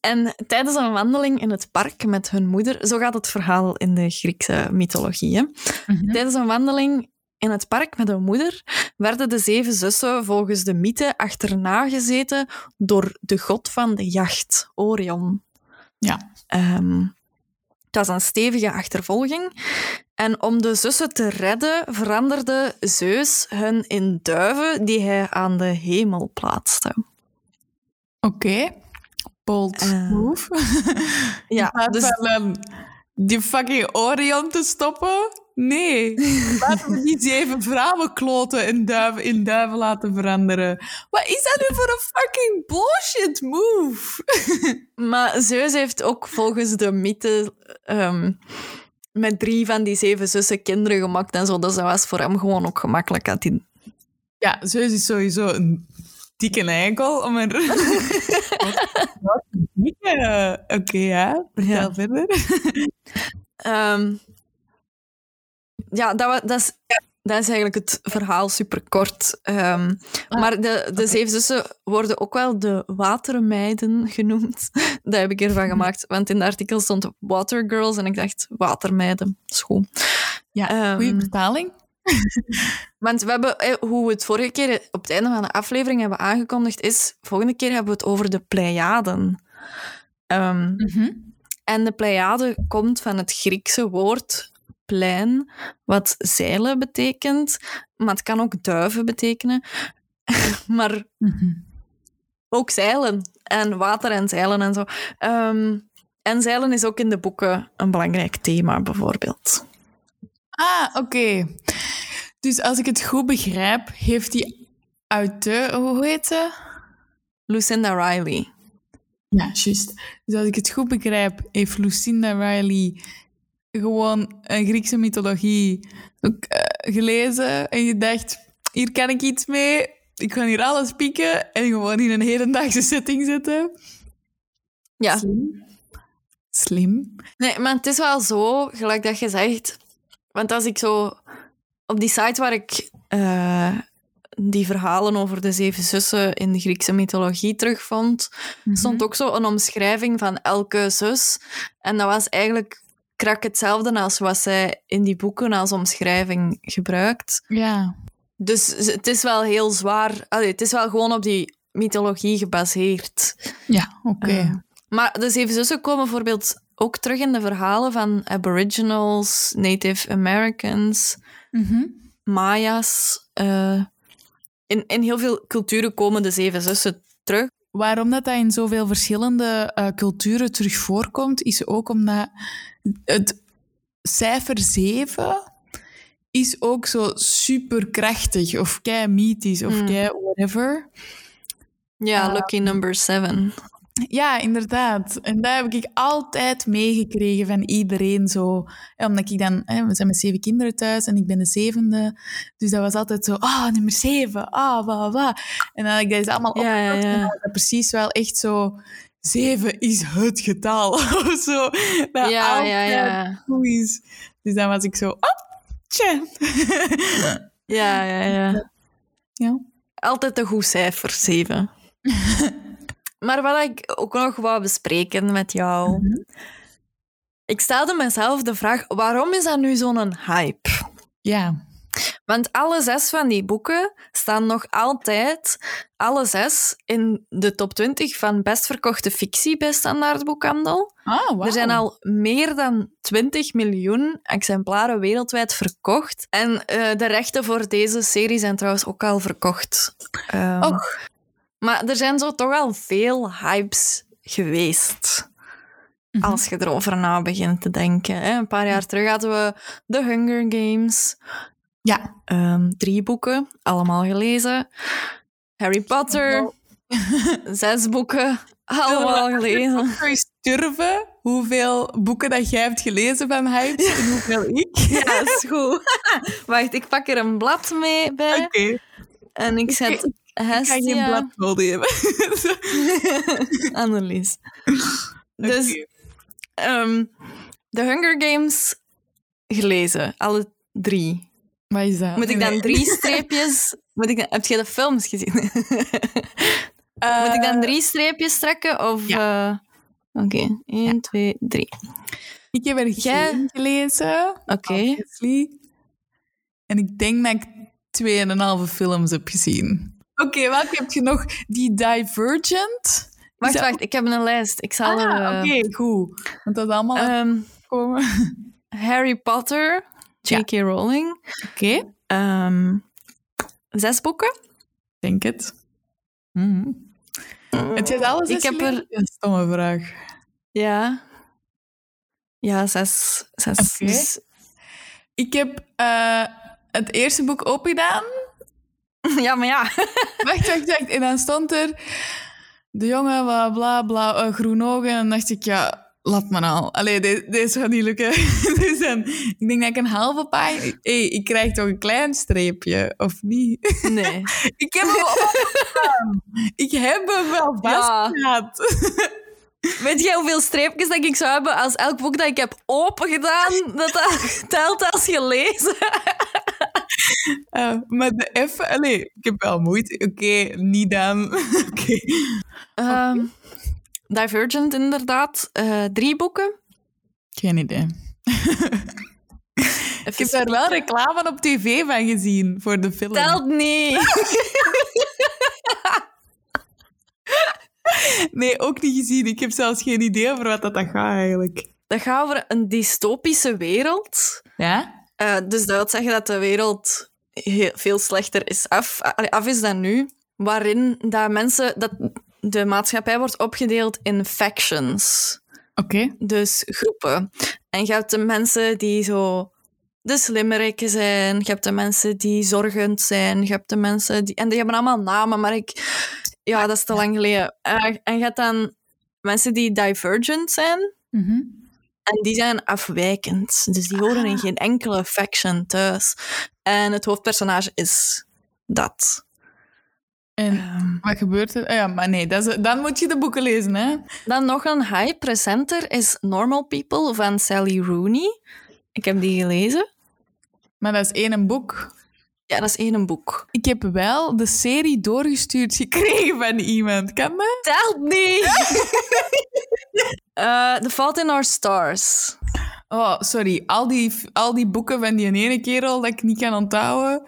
Speaker 1: En tijdens een wandeling in het park met hun moeder, zo gaat het verhaal in de Griekse mythologie. Hè?
Speaker 2: Mhm.
Speaker 1: Tijdens een wandeling in het park met hun moeder werden de zeven zussen volgens de mythe achterna gezeten door de god van de jacht, Orion.
Speaker 2: Ja.
Speaker 1: Ehm, het was een stevige achtervolging. En om de zussen te redden, veranderde Zeus hun in duiven die hij aan de hemel plaatste.
Speaker 2: Oké. Bold
Speaker 1: Eh,
Speaker 2: move.
Speaker 1: Ja, dus
Speaker 2: van ehm, die fucking Orion te stoppen? Nee. Laten we die zeven vrouwen kloten en duiven in duiven laten veranderen. Wat is dat nu voor een fucking bullshit move?
Speaker 1: Maar Zeus heeft ook volgens de mythe ehm, met drie van die zeven zussen kinderen gemaakt en zo. Dus dat was voor hem gewoon ook gemakkelijk. Had hij...
Speaker 2: Ja, Zeus is sowieso een dikke eikel. Om een... Oké, ja. Vertel
Speaker 1: Ja.
Speaker 2: verder.
Speaker 1: Ehm, ja, dat, dat, is, dat is eigenlijk het verhaal superkort. Ehm maar de, de zeven zussen worden ook wel de watermeiden genoemd. Dat heb ik ervan gemaakt, want in de artikel stond watergirls en ik dacht, watermeiden, goed.
Speaker 2: Ja,
Speaker 1: Ehm,
Speaker 2: goede vertaling.
Speaker 1: Want we hebben, eh, hoe we het vorige keer op het einde van de aflevering hebben aangekondigd, is volgende keer hebben we het over de Pleiaden. Ehm,
Speaker 2: Mhm.
Speaker 1: en de Pleiade komt van het Griekse woord plein, wat zeilen betekent, maar het kan ook duiven betekenen. maar
Speaker 2: Mhm.
Speaker 1: ook zeilen en water en zeilen en zo. Ehm, en zeilen is ook in de boeken een belangrijk thema, bijvoorbeeld.
Speaker 2: Ah, oké. Dus als ik het goed begrijp, heeft die auteur... Hoe heet ze?
Speaker 1: Lucinda Riley.
Speaker 2: Ja, juist. Dus als ik het goed begrijp, heeft Lucinda Riley gewoon een Griekse mythologie ook, eh, gelezen en je dacht, hier kan ik iets mee, ik ga hier alles pieken en gewoon in een hedendaagse setting zetten.
Speaker 1: Ja.
Speaker 2: Slim. Slim.
Speaker 1: Nee, maar het is wel zo, gelijk dat je zegt. Want als ik zo op die site waar ik eh, die verhalen over de zeven zussen in de Griekse mythologie terugvond, stond ook zo een omschrijving van elke zus. En dat was eigenlijk krak hetzelfde als wat zij in die boeken als omschrijving gebruikt.
Speaker 2: Ja.
Speaker 1: Dus het is wel heel zwaar. Allee, het is wel gewoon op die mythologie gebaseerd.
Speaker 2: Ja, oké.
Speaker 1: Eh, maar de Zeven Zussen komen bijvoorbeeld ook terug in de verhalen van Aboriginals, Native Americans,
Speaker 2: Mhm.
Speaker 1: Maya's. eh, in, in heel veel culturen komen de Zeven Zussen terug.
Speaker 2: Waarom dat, dat in zoveel verschillende eh, culturen terug voorkomt, is ook omdat het cijfer 7 is ook zo superkrachtig of kei mythisch of
Speaker 1: Mm.
Speaker 2: kei whatever.
Speaker 1: Ja, lucky number seven.
Speaker 2: Ja, inderdaad. En dat heb ik altijd meegekregen van iedereen zo. Ja, omdat ik dan... Hè, we zijn met zeven kinderen thuis en ik ben de zevende. Dus dat was altijd zo... Ah, nummer zeven. Ah, wa, wa. En dan had ik dat eens allemaal
Speaker 1: Ja,
Speaker 2: dat precies wel echt zo... Zeven is het getal. of zo. Dat
Speaker 1: Ja, ja,
Speaker 2: altijd
Speaker 1: ja.
Speaker 2: goed is. Dus dan was ik zo... Ah, tja.
Speaker 1: Ja, ja, ja.
Speaker 2: ja.
Speaker 1: Altijd een goed cijfer, zeven. maar wat ik ook nog wou bespreken met jou. Ik stelde mezelf de vraag, waarom is dat nu zo'n hype?
Speaker 2: Ja.
Speaker 1: Want alle zes van die boeken staan nog altijd, alle zes, in de top 20 van best verkochte fictie bij Standaardboekhandel.
Speaker 2: Ah, wow.
Speaker 1: Er zijn al meer dan 20 miljoen exemplaren wereldwijd verkocht. En eh, de rechten voor deze serie zijn trouwens ook al verkocht. Ehm,
Speaker 2: Och.
Speaker 1: Maar er zijn zo toch al veel hypes geweest.
Speaker 2: Mhm.
Speaker 1: Als je erover na begint te denken. Hè. Een paar jaar terug hadden we The Hunger Games.
Speaker 2: Ja.
Speaker 1: Ehm, drie boeken, allemaal gelezen. Harry Potter, zes boeken, allemaal gelezen.
Speaker 2: Zou je durven hoeveel boeken dat jij hebt gelezen van Hype en hoeveel ik?
Speaker 1: Ja, is goed. Wacht, ik pak er een blad mee bij
Speaker 2: Oké,
Speaker 1: en ik zet
Speaker 2: ik ga geen blad nodig hebben.
Speaker 1: Annelies. Dus ehm The Hunger Games gelezen, alle drie.
Speaker 2: Wat is dat?
Speaker 1: Moet ik dan drie streepjes... Moet ik dan, heb je de films gezien?
Speaker 2: nee.
Speaker 1: Moet ik dan
Speaker 2: Eh,
Speaker 1: drie streepjes trekken? Of,
Speaker 2: Ja.
Speaker 1: eh, Oké, 1, 2, 3.
Speaker 2: Ik heb er
Speaker 1: Jij-
Speaker 2: geen gelezen.
Speaker 1: Oké.
Speaker 2: En ik denk dat ik tweeënhalve films heb gezien. Oké, welke heb je nog? Die Divergent?
Speaker 1: Wacht,
Speaker 2: dat
Speaker 1: wacht, ik heb een lijst. Ik zal er...
Speaker 2: Ah,
Speaker 1: eh,
Speaker 2: oké, goed. Want dat is allemaal
Speaker 1: ehm,
Speaker 2: uitgekomen.
Speaker 1: Harry Potter, J.K. Rowling.
Speaker 2: Oké,
Speaker 1: Ehm, zes boeken.
Speaker 2: denk het. Mhm. Het alles
Speaker 1: Ik heb er-
Speaker 2: Een stomme vraag.
Speaker 1: Ja. Ja, zes. zes.
Speaker 2: Oké.
Speaker 1: Dus-
Speaker 2: Ik heb eh, het eerste boek opengedaan.
Speaker 1: ja, maar ja.
Speaker 2: Wacht, wacht, wacht. En dan stond er... De jongen, bla, bla, bla, eh, groen ogen. En dan dacht ik, ja, laat maar al. Allee, de- deze gaat niet lukken. dus dan, ik denk dat ik een halve pagina... hey, ik krijg toch een klein streepje, of niet?
Speaker 1: Nee.
Speaker 2: ik heb hem. Ik heb hem wel
Speaker 1: Ja.
Speaker 2: vast gehad.
Speaker 1: Weet jij hoeveel streepjes dat ik zou hebben als elk boek dat ik heb opengedaan, dat dat telt als gelezen?
Speaker 2: Eh, maar de even... Allee, ik heb wel moeite. Oké, niet dan. Oké.
Speaker 1: Ehm, Divergent, inderdaad. Eh, drie boeken.
Speaker 2: Geen idee. Ik heb daar wel reclame op tv van gezien voor de film.
Speaker 1: Telt niet.
Speaker 2: Nee, ook niet gezien. Ik heb zelfs geen idee over wat dat, gaat eigenlijk.
Speaker 1: Dat gaat over een dystopische wereld.
Speaker 2: Ja?
Speaker 1: Eh, dus dat wil zeggen dat de wereld heel, veel slechter is af, af is dan nu. Waarin dat mensen, dat de maatschappij wordt opgedeeld in factions.
Speaker 2: Oké.
Speaker 1: Dus groepen. En je hebt de mensen die zo de slimmerikken zijn. Je hebt de mensen die zorgend zijn. Je hebt de mensen die... En die hebben allemaal namen, maar ik... Ja, dat is te lang geleden. Eh, en je hebt dan mensen die divergent zijn.
Speaker 2: Mhm.
Speaker 1: En die zijn afwijkend. Dus die horen in geen enkele faction thuis. En het hoofdpersonage is dat.
Speaker 2: En
Speaker 1: Ehm,
Speaker 2: wat gebeurt er? Ah ja, maar nee, dat is, dan moet je de boeken lezen, hè?
Speaker 1: dan nog een high presenter is Normal People van Sally Rooney. Ik heb die gelezen.
Speaker 2: Maar dat is één een boek.
Speaker 1: Ja, dat is één boek.
Speaker 2: Ik heb wel de serie doorgestuurd gekregen van iemand. Kan dat?
Speaker 1: Telt niet! Eh, The Fault in Our Stars.
Speaker 2: Oh, sorry. Al die, al die boeken van die ene kerel dat ik niet kan onthouden,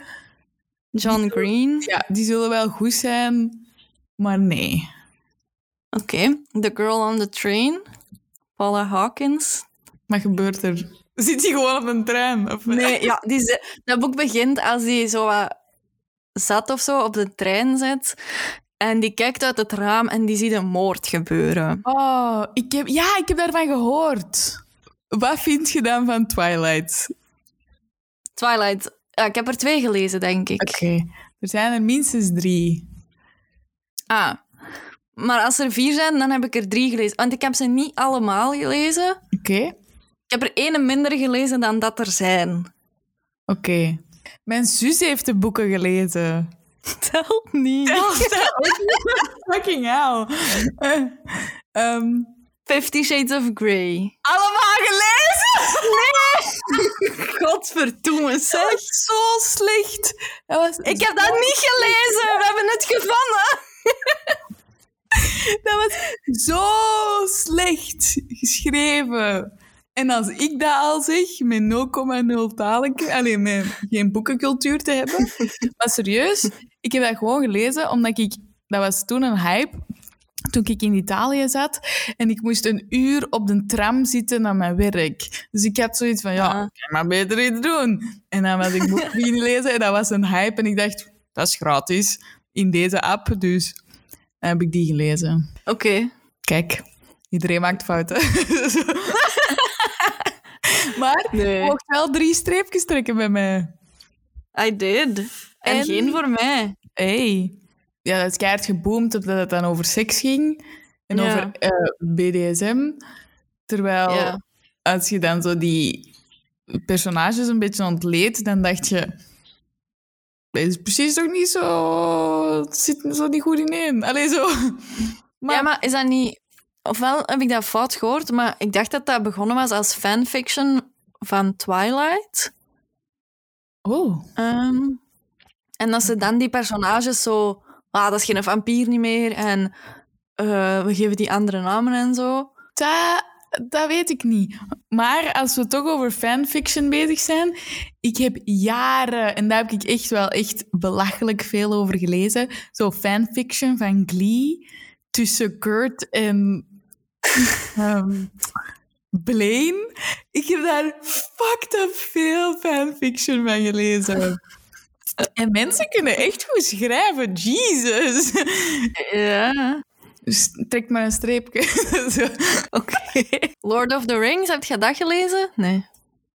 Speaker 1: John Green.
Speaker 2: ja, die zullen wel goed zijn, maar nee.
Speaker 1: Oké. The Girl on the Train. Paula Hawkins.
Speaker 2: Wat gebeurt er? Zit hij gewoon op een trein? Of...
Speaker 1: Nee, ja, die, ze- dat boek begint als hij zo wat zat of zo op de trein zit. En die kijkt uit het raam en die ziet een moord gebeuren.
Speaker 2: Oh, ik heb, ja, ik heb daarvan gehoord. Wat vind je dan van Twilight?
Speaker 1: Twilight. Ja, ik heb er twee gelezen, denk ik.
Speaker 2: Oké, er zijn er minstens drie.
Speaker 1: Ah. Maar als er vier zijn, dan heb ik er drie gelezen. Want ik heb ze niet allemaal gelezen.
Speaker 2: Oké,
Speaker 1: Ik heb er ene minder gelezen dan dat er zijn.
Speaker 2: oké. Mijn zus heeft de boeken gelezen.
Speaker 1: Telt niet.
Speaker 2: Fucking hell. Eh, ehm,
Speaker 1: Fifty Shades of Grey.
Speaker 2: allemaal gelezen?
Speaker 1: Nee! Godverdomme,
Speaker 2: Dat
Speaker 1: zeg.
Speaker 2: was zo slecht. Dat was
Speaker 1: Ik heb dat niet gelezen. We hebben het gevonden.
Speaker 2: Dat was zo slecht geschreven. En als ik dat al zeg, met 0,0 talen, alleen met geen boekencultuur te hebben. Maar serieus, ik heb dat gewoon gelezen omdat ik, dat was toen een hype, toen ik in Italië zat en ik moest een uur op de tram zitten naar mijn werk. Dus ik had zoiets van, ja,
Speaker 1: Ah.
Speaker 2: ik kan maar beter iets doen. En dan was ik boek beginnen lezen en dat was een hype en ik dacht, dat is gratis in deze app, dus dan heb ik die gelezen.
Speaker 1: Oké.
Speaker 2: Kijk, iedereen maakt fouten. maar
Speaker 1: Nee.
Speaker 2: je mocht wel drie streepjes trekken bij mij.
Speaker 1: I did. En,
Speaker 2: En-
Speaker 1: geen voor mij.
Speaker 2: Hey. Ja, dat is keihard geboomd omdat het dan over seks ging. En
Speaker 1: Ja.
Speaker 2: over eh, BDSM. Terwijl,
Speaker 1: Ja.
Speaker 2: als je dan zo die personages een beetje ontleed, dan dacht je... Dat is precies toch niet zo... Het zit zo niet goed ineen. Allee, zo... Maar,
Speaker 1: Ja, maar is dat niet... Ofwel heb ik dat fout gehoord, maar ik dacht dat dat begonnen was als fanfiction van Twilight.
Speaker 2: Oh,
Speaker 1: Ehm, en dat ze dan die personages zo... Ah, dat is geen vampier niet meer. En eh, we geven die andere namen en zo.
Speaker 2: Dat, weet ik niet. Maar als we toch over fanfiction bezig zijn, ik heb jaren, en daar heb ik echt wel echt belachelijk veel over gelezen, zo fanfiction van Glee tussen Kurt en ehm, Blaine. Ik heb daar fucked veel fanfiction van gelezen. En mensen kunnen echt goed schrijven, Jesus.
Speaker 1: Ja.
Speaker 2: Dus trek maar een streepje.
Speaker 1: Oké. Lord of the Rings, heb je dat gelezen? Nee.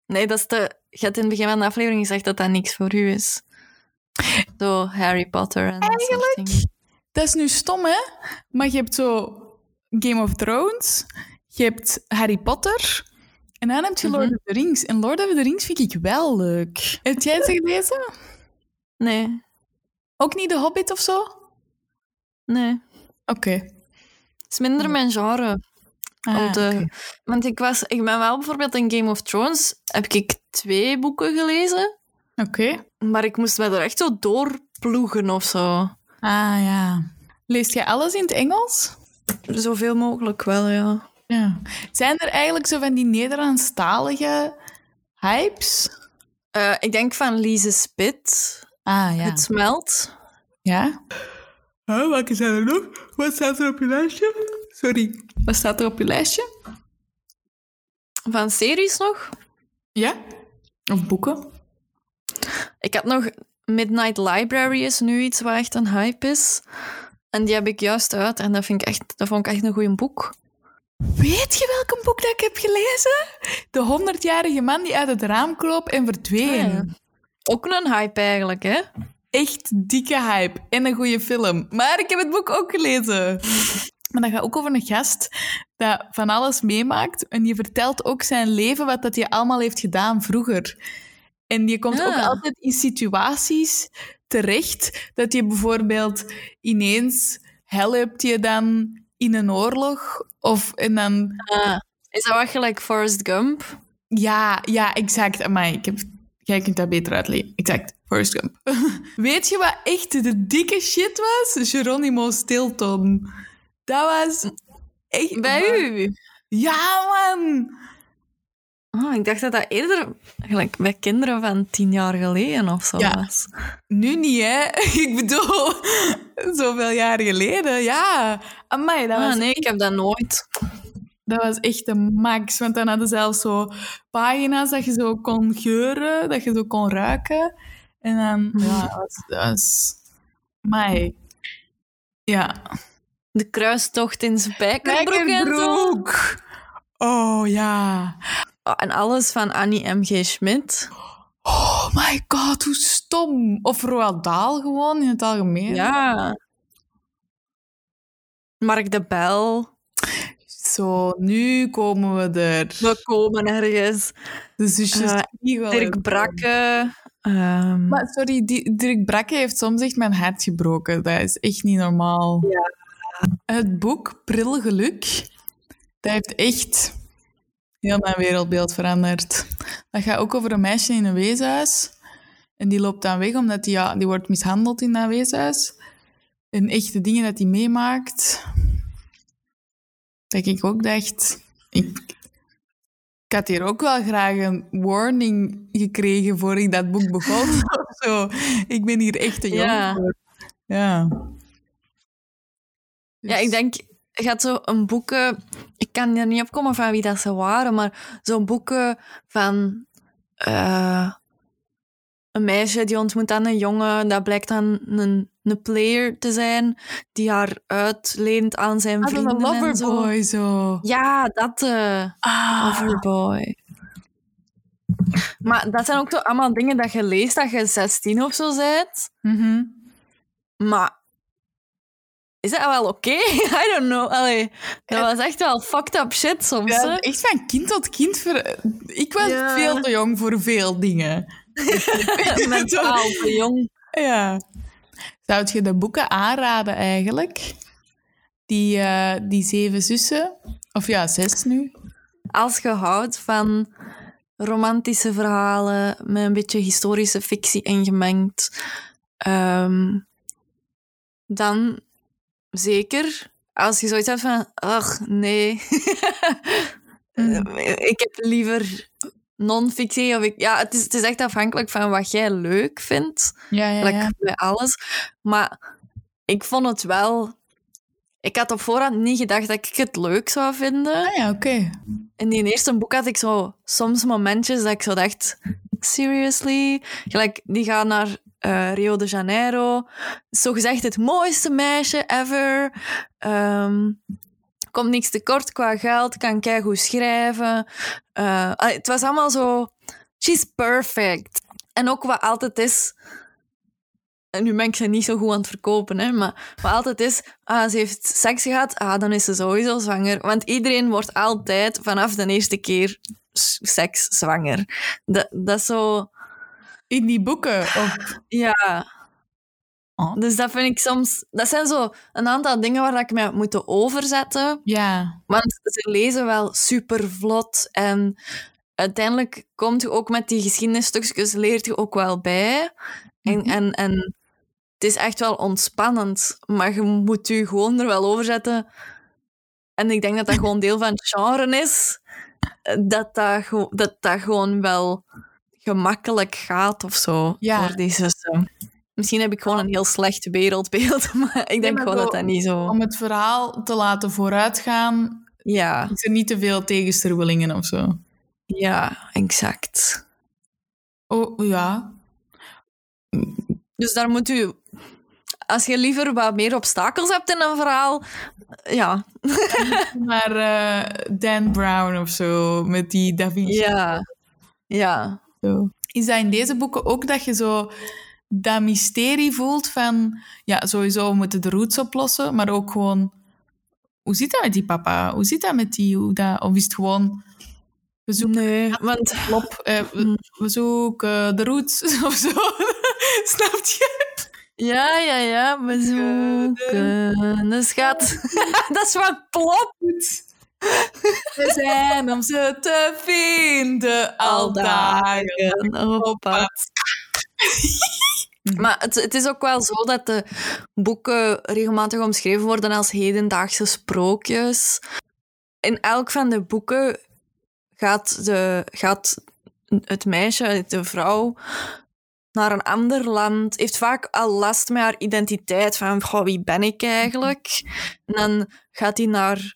Speaker 1: Nee, dat is de... Je hebt in het begin van de aflevering gezegd dat dat niks voor u is. Zo Harry Potter en dat dingen.
Speaker 2: Dat is nu stom, hè? Maar je hebt zo Game of Thrones, je hebt Harry Potter en dan heb je Lord
Speaker 1: Mhm.
Speaker 2: of the Rings. En Lord of the Rings vind ik wel leuk. Heb jij ze gelezen?
Speaker 1: Nee,
Speaker 2: Ook niet The Hobbit of zo? Oké.
Speaker 1: nee. Het is minder mijn genre.
Speaker 2: Ah, oké.
Speaker 1: Want ik, was, ik ben wel bijvoorbeeld in Game of Thrones, heb ik twee boeken gelezen,
Speaker 2: Oké.
Speaker 1: maar ik moest me er echt zo doorploegen of zo.
Speaker 2: Ah, ja. Leest jij alles in het Engels?
Speaker 1: Zoveel mogelijk wel, ja.
Speaker 2: Ja. Zijn er eigenlijk zo van die Nederlandstalige hypes?
Speaker 1: Eh, ik denk van Lise Spit,
Speaker 2: Ah, ja.
Speaker 1: Het Smelt.
Speaker 2: Ja? Oh, welke zijn er nog? Wat staat er op je lijstje? Sorry. Wat staat er op je lijstje?
Speaker 1: Van series nog?
Speaker 2: Ja? Of boeken?
Speaker 1: Ik had nog Midnight Library is nu iets wat echt een hype is. En die heb ik juist uit en dat, vind ik echt, dat vond ik echt een goed boek.
Speaker 2: Weet je welk boek dat ik heb gelezen? De honderdjarige man die uit het raam kroop en verdween.
Speaker 1: Ah, ja. Ook een hype eigenlijk, hè?
Speaker 2: Echt dikke hype. En een goede film. Maar ik heb het boek ook gelezen. Maar dat gaat ook over een gast dat van alles meemaakt. En die vertelt ook zijn leven, wat dat hij allemaal heeft gedaan vroeger. En die komt ook
Speaker 1: Ah.
Speaker 2: altijd in situaties terecht dat je bijvoorbeeld ineens helpt je dan in een oorlog. Of en dan
Speaker 1: Ah, is dat wat gelijk Forrest Gump?
Speaker 2: ja, ja, exact. Maar ik heb... Jij kunt dat beter uitleggen. Exact. Forrest Gump. Weet je wat echt de dikke shit was? Geronimo Stilton. Dat was echt...
Speaker 1: Bij u?
Speaker 2: Ja, man!
Speaker 1: Oh, ik dacht dat dat eerder gelijk bij kinderen van tien jaar geleden of zo
Speaker 2: Ja.
Speaker 1: was.
Speaker 2: Nu niet, hè? Ik bedoel, zoveel jaar geleden. Ja. Amai, dat,
Speaker 1: Ah,
Speaker 2: was,
Speaker 1: nee, ik heb dat nooit.
Speaker 2: Dat was echt de max. Want dan hadden ze zelfs zo pagina's dat je zo kon geuren, dat je zo kon ruiken. En dan... Ja, dat was... Dat was amai. Ja.
Speaker 1: De kruistocht in Spijkerbroek en zo.
Speaker 2: Oh ja.
Speaker 1: Oh, en alles van Annie M.G. Schmidt.
Speaker 2: Oh my god, hoe stom. Of Roald Dahl gewoon in het algemeen.
Speaker 1: Ja. Mark de Bel.
Speaker 2: Zo, nu komen we er.
Speaker 1: We komen ergens.
Speaker 2: De zusjes
Speaker 1: Eh,
Speaker 2: Spiegel
Speaker 1: Dirk. Brakke. ehm,
Speaker 2: Maar sorry, die, Dirk Brakke heeft soms echt mijn hart gebroken. Dat is echt niet normaal. Het boek Pril Geluk, dat heeft echt heel mijn wereldbeeld veranderd. Dat gaat ook over een meisje in een weeshuis. En die loopt dan weg omdat die, ja, die wordt mishandeld in dat weeshuis. En echt de dingen dat hij meemaakt. Dat ik ook dacht... Ik, ik had hier ook wel graag een warning gekregen voor ik dat boek begon. of zo. Ik ben hier echt te jong
Speaker 1: Ja.
Speaker 2: voor. Ja.
Speaker 1: Ja,
Speaker 2: Dus-
Speaker 1: ik denk, je gaat zo een boeken... Ik kan er niet op komen van wie dat ze waren, maar zo'n boeken van... eh, een meisje die ontmoet dan een jongen, dat blijkt dan een, een player te zijn, die haar uitleent aan zijn
Speaker 2: Ah,
Speaker 1: vrienden
Speaker 2: zo'n
Speaker 1: en zo.
Speaker 2: loverboy zo.
Speaker 1: Ja, dat...
Speaker 2: Ah,
Speaker 1: Loverboy. Maar dat zijn ook allemaal dingen dat je leest dat je 16 of zo bent.
Speaker 2: mhm.
Speaker 1: Maar is dat wel oké? I don't know. Allee, dat was echt wel fucked up shit soms.
Speaker 2: Ja, echt van kind tot kind. Ver... Ik was
Speaker 1: Ja.
Speaker 2: veel te jong voor veel dingen.
Speaker 1: Mentaal te jong.
Speaker 2: Ja. Zou je de boeken aanraden eigenlijk? Die, eh, die zeven zussen? Of ja, zes nu.
Speaker 1: Als je houdt van romantische verhalen met een beetje historische fictie ingemengd, ehm, dan zeker. als je zoiets hebt van, ach, nee.
Speaker 2: Mm.
Speaker 1: ik heb liever non-fictie. Of ik, ja, het is, het is echt afhankelijk van wat jij leuk vindt.
Speaker 2: Ja, ja,
Speaker 1: bij alles. Maar ik vond het wel... Ik had op voorhand niet gedacht dat ik het leuk zou vinden.
Speaker 2: Ah ja, oké.
Speaker 1: In die eerste boek had ik zo soms momentjes dat ik zo dacht... Seriously? Gelijk, die gaan naar eh, Rio de Janeiro. Zo gezegd het mooiste meisje ever. Ehm, komt niks tekort qua geld. Kan keigoed schrijven. Eh, het was allemaal zo... She's perfect. En ook wat altijd is... En nu ben ik ze niet zo goed aan het verkopen, hè, maar wat altijd is... Ah, ze heeft seks gehad, ah, dan is ze sowieso zwanger. Want iedereen wordt altijd vanaf de eerste keer seks zwanger. Dat, dat is zo...
Speaker 2: In die boeken. Of...
Speaker 1: Ja.
Speaker 2: Oh.
Speaker 1: Dus dat vind ik soms... Dat zijn zo een aantal dingen waar ik me moeten overzetten.
Speaker 2: Ja.
Speaker 1: Want ze lezen wel super vlot. En uiteindelijk komt je ook met die geschiedenisstukjes, leert je ook wel bij. En,
Speaker 2: Mhm.
Speaker 1: en, en het is echt wel ontspannend. Maar je moet je gewoon er wel over zetten. En ik denk dat dat gewoon deel van het genre is. Dat dat, dat, dat gewoon wel gemakkelijk gaat of zo.
Speaker 2: Ja.
Speaker 1: Voor die zussen. Misschien heb ik gewoon een heel slecht wereldbeeld. Maar ik denk gewoon dat dat niet zo...
Speaker 2: Om het verhaal te laten vooruitgaan,
Speaker 1: Ja.
Speaker 2: is er niet te veel tegenstrubbelingen of zo.
Speaker 1: Ja, exact.
Speaker 2: Oh, ja.
Speaker 1: Dus daar moet u... Als je liever wat meer obstakels hebt in een verhaal... Ja.
Speaker 2: Maar eh, Dan Brown of zo, met die Da Vinci.
Speaker 1: Ja. Ja.
Speaker 2: Zo. Is dat in deze boeken ook dat je zo dat mysterie voelt van... Ja, sowieso we moeten de roots oplossen, maar ook gewoon... Hoe zit dat met die papa? Hoe zit dat met die... Hoe dat, of is het gewoon... We zoeken
Speaker 1: Nee, want...
Speaker 2: klop, eh, we, we zoeken de roots of zo. Snap je?
Speaker 1: Ja, ja, ja. We zoeken een schat. dat is wat plop.
Speaker 2: We zijn om ze te vinden al dagen.
Speaker 1: op pad. Maar het, het is ook wel zo dat de boeken regelmatig omschreven worden als hedendaagse sprookjes. In elk van de boeken gaat, de, gaat het meisje, de vrouw, naar een ander land. Heeft vaak al last met haar identiteit. Van, goh, wie ben ik eigenlijk? En dan gaat hij naar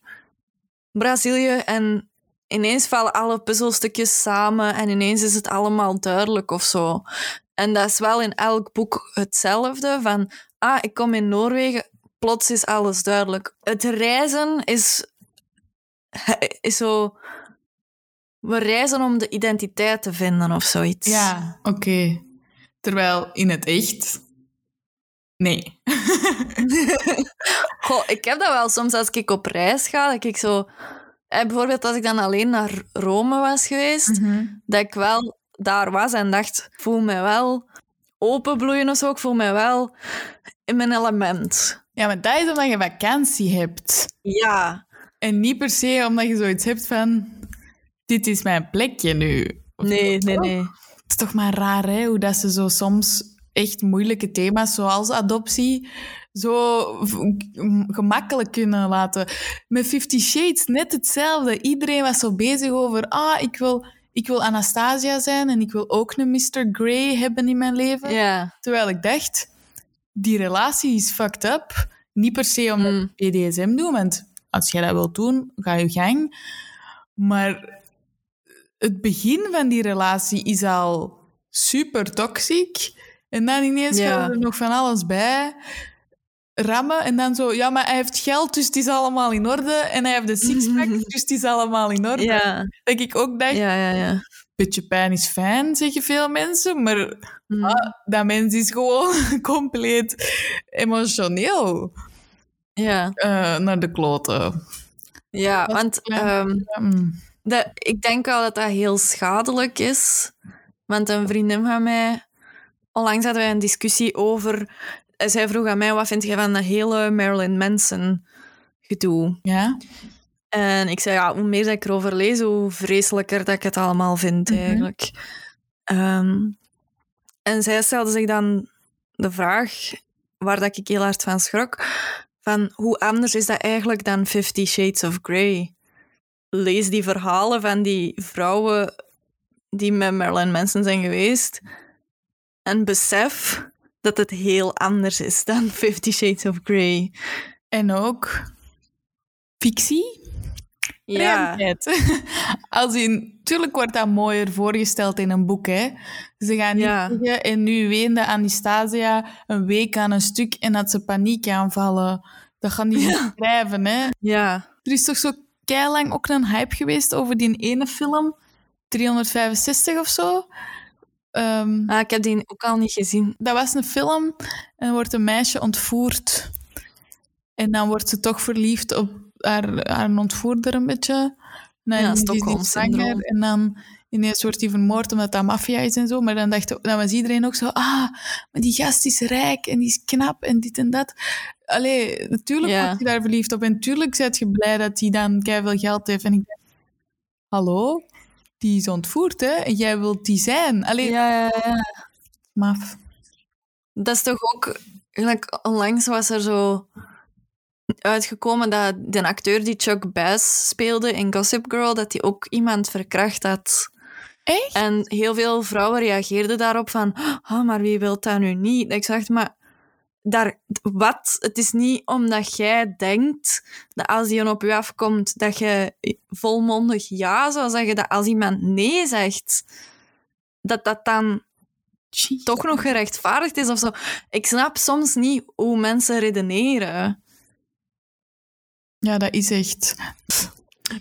Speaker 1: Brazilië en ineens vallen alle puzzelstukjes samen en ineens is het allemaal duidelijk of zo. En dat is wel in elk boek hetzelfde. Van, ah, ik kom in Noorwegen, plots is alles duidelijk. Het reizen is, is zo... We reizen om de identiteit te vinden of zoiets.
Speaker 2: Ja, oké. Terwijl in het echt... Nee.
Speaker 1: Goh, ik heb dat wel soms als ik op reis ga, dat ik zo... Eh, bijvoorbeeld als ik dan alleen naar Rome was geweest, dat ik wel daar was en dacht, ik voel me wel openbloeien of zo. Ik voel me wel in mijn element.
Speaker 2: Ja, maar dat is omdat je vakantie hebt.
Speaker 1: Ja.
Speaker 2: En niet per se omdat je zoiets hebt van... Dit is mijn plekje nu. Of
Speaker 1: Nee, nee, nee.
Speaker 2: Het is toch maar raar, hè? Hoe dat ze zo soms echt moeilijke thema's, zoals adoptie, zo gemakkelijk kunnen laten. Met Fifty Shades net hetzelfde. Iedereen was zo bezig over... Ah, ik wil, ik wil Anastasia zijn en ik wil ook een Mr. Grey hebben in mijn leven. Terwijl ik dacht, die relatie is fucked up. Niet per se omdat
Speaker 1: Mm.
Speaker 2: BDSM doet, want als jij dat wilt doen, ga je gang. Maar het begin van die relatie is al super toxic. En dan ineens
Speaker 1: Ja.
Speaker 2: gaat er nog van alles bij rammen. En dan zo, ja, maar hij heeft geld, dus het is allemaal in orde. En hij heeft de sixpack, dus het is allemaal in orde.
Speaker 1: Ja.
Speaker 2: Dat ik ook dacht,
Speaker 1: Ja, ja, ja.
Speaker 2: beetje pijn is fijn, zeggen veel mensen. Maar
Speaker 1: Mm.
Speaker 2: Ah, dat mens is gewoon compleet emotioneel
Speaker 1: Ja.
Speaker 2: eh, naar de kloten.
Speaker 1: Ja,
Speaker 2: Dat
Speaker 1: want ehm,
Speaker 2: Mm.
Speaker 1: dat, ik denk wel dat dat heel schadelijk is. Want een vriendin van mij... Onlangs hadden wij een discussie over... eh, Zij vroeg aan mij, wat vind je van de hele Marilyn Manson gedoe?
Speaker 2: Ja?
Speaker 1: En ik zei, ja, hoe meer dat ik erover lees, hoe vreselijker dat ik het allemaal vind,
Speaker 2: Mhm.
Speaker 1: eigenlijk. Ehm, en zij stelde zich dan de vraag, waar dat ik heel hard van schrok, van hoe anders is dat eigenlijk dan Fifty Shades of Grey? Lees die verhalen van die vrouwen die met Marilyn Manson zijn geweest en besef dat het heel anders is dan Fifty Shades of Grey.
Speaker 2: En ook fictie.
Speaker 1: Ja,
Speaker 2: Realiteit. Als in, tuurlijk wordt dat mooier voorgesteld in een boek, hè. Ze gaan niet
Speaker 1: Ja.
Speaker 2: zeggen, en nu weende Anastasia een week aan een stuk en had ze paniek aanvallen. Dat gaan die niet schrijven, hè.
Speaker 1: ja.
Speaker 2: Er is toch zo lang ook een hype geweest over die ene film, 365 of zo. Ehm,
Speaker 1: Ah, ik heb die ook al niet gezien.
Speaker 2: dat was een film en er wordt een meisje ontvoerd. En dan wordt ze toch verliefd op haar, haar ontvoerder een beetje. En
Speaker 1: Ja, Stockholm-syndroom.
Speaker 2: zwanger En dan ineens wordt hij vermoord omdat dat maffia is en zo. Maar dan, dacht, dan was iedereen ook zo... Ah, maar die gast is rijk en die is knap en dit en dat. Allee, natuurlijk
Speaker 1: Ja.
Speaker 2: word je daar verliefd op. En natuurlijk ben je blij dat hij dan veel geld heeft. En ik dacht, hallo? Die is ontvoerd, hè? En jij wilt die zijn. Allee,
Speaker 1: Ja, ja, ja.
Speaker 2: maf.
Speaker 1: Dat is toch ook... Like, onlangs was er zo uitgekomen dat de acteur die Chuck Bass speelde in Gossip Girl, dat hij ook iemand verkracht had.
Speaker 2: Echt?
Speaker 1: En heel veel vrouwen reageerden daarop van, oh, maar wie wil dat nu niet? Ik zeg, maar daar, wat? Het is niet omdat jij denkt dat als die op je afkomt, dat je volmondig ja zou zeggen, dat als iemand nee zegt, dat dat dan
Speaker 2: Jeez.
Speaker 1: toch nog gerechtvaardigd is of zo. Ik snap soms niet hoe mensen redeneren.
Speaker 2: Ja, dat is echt.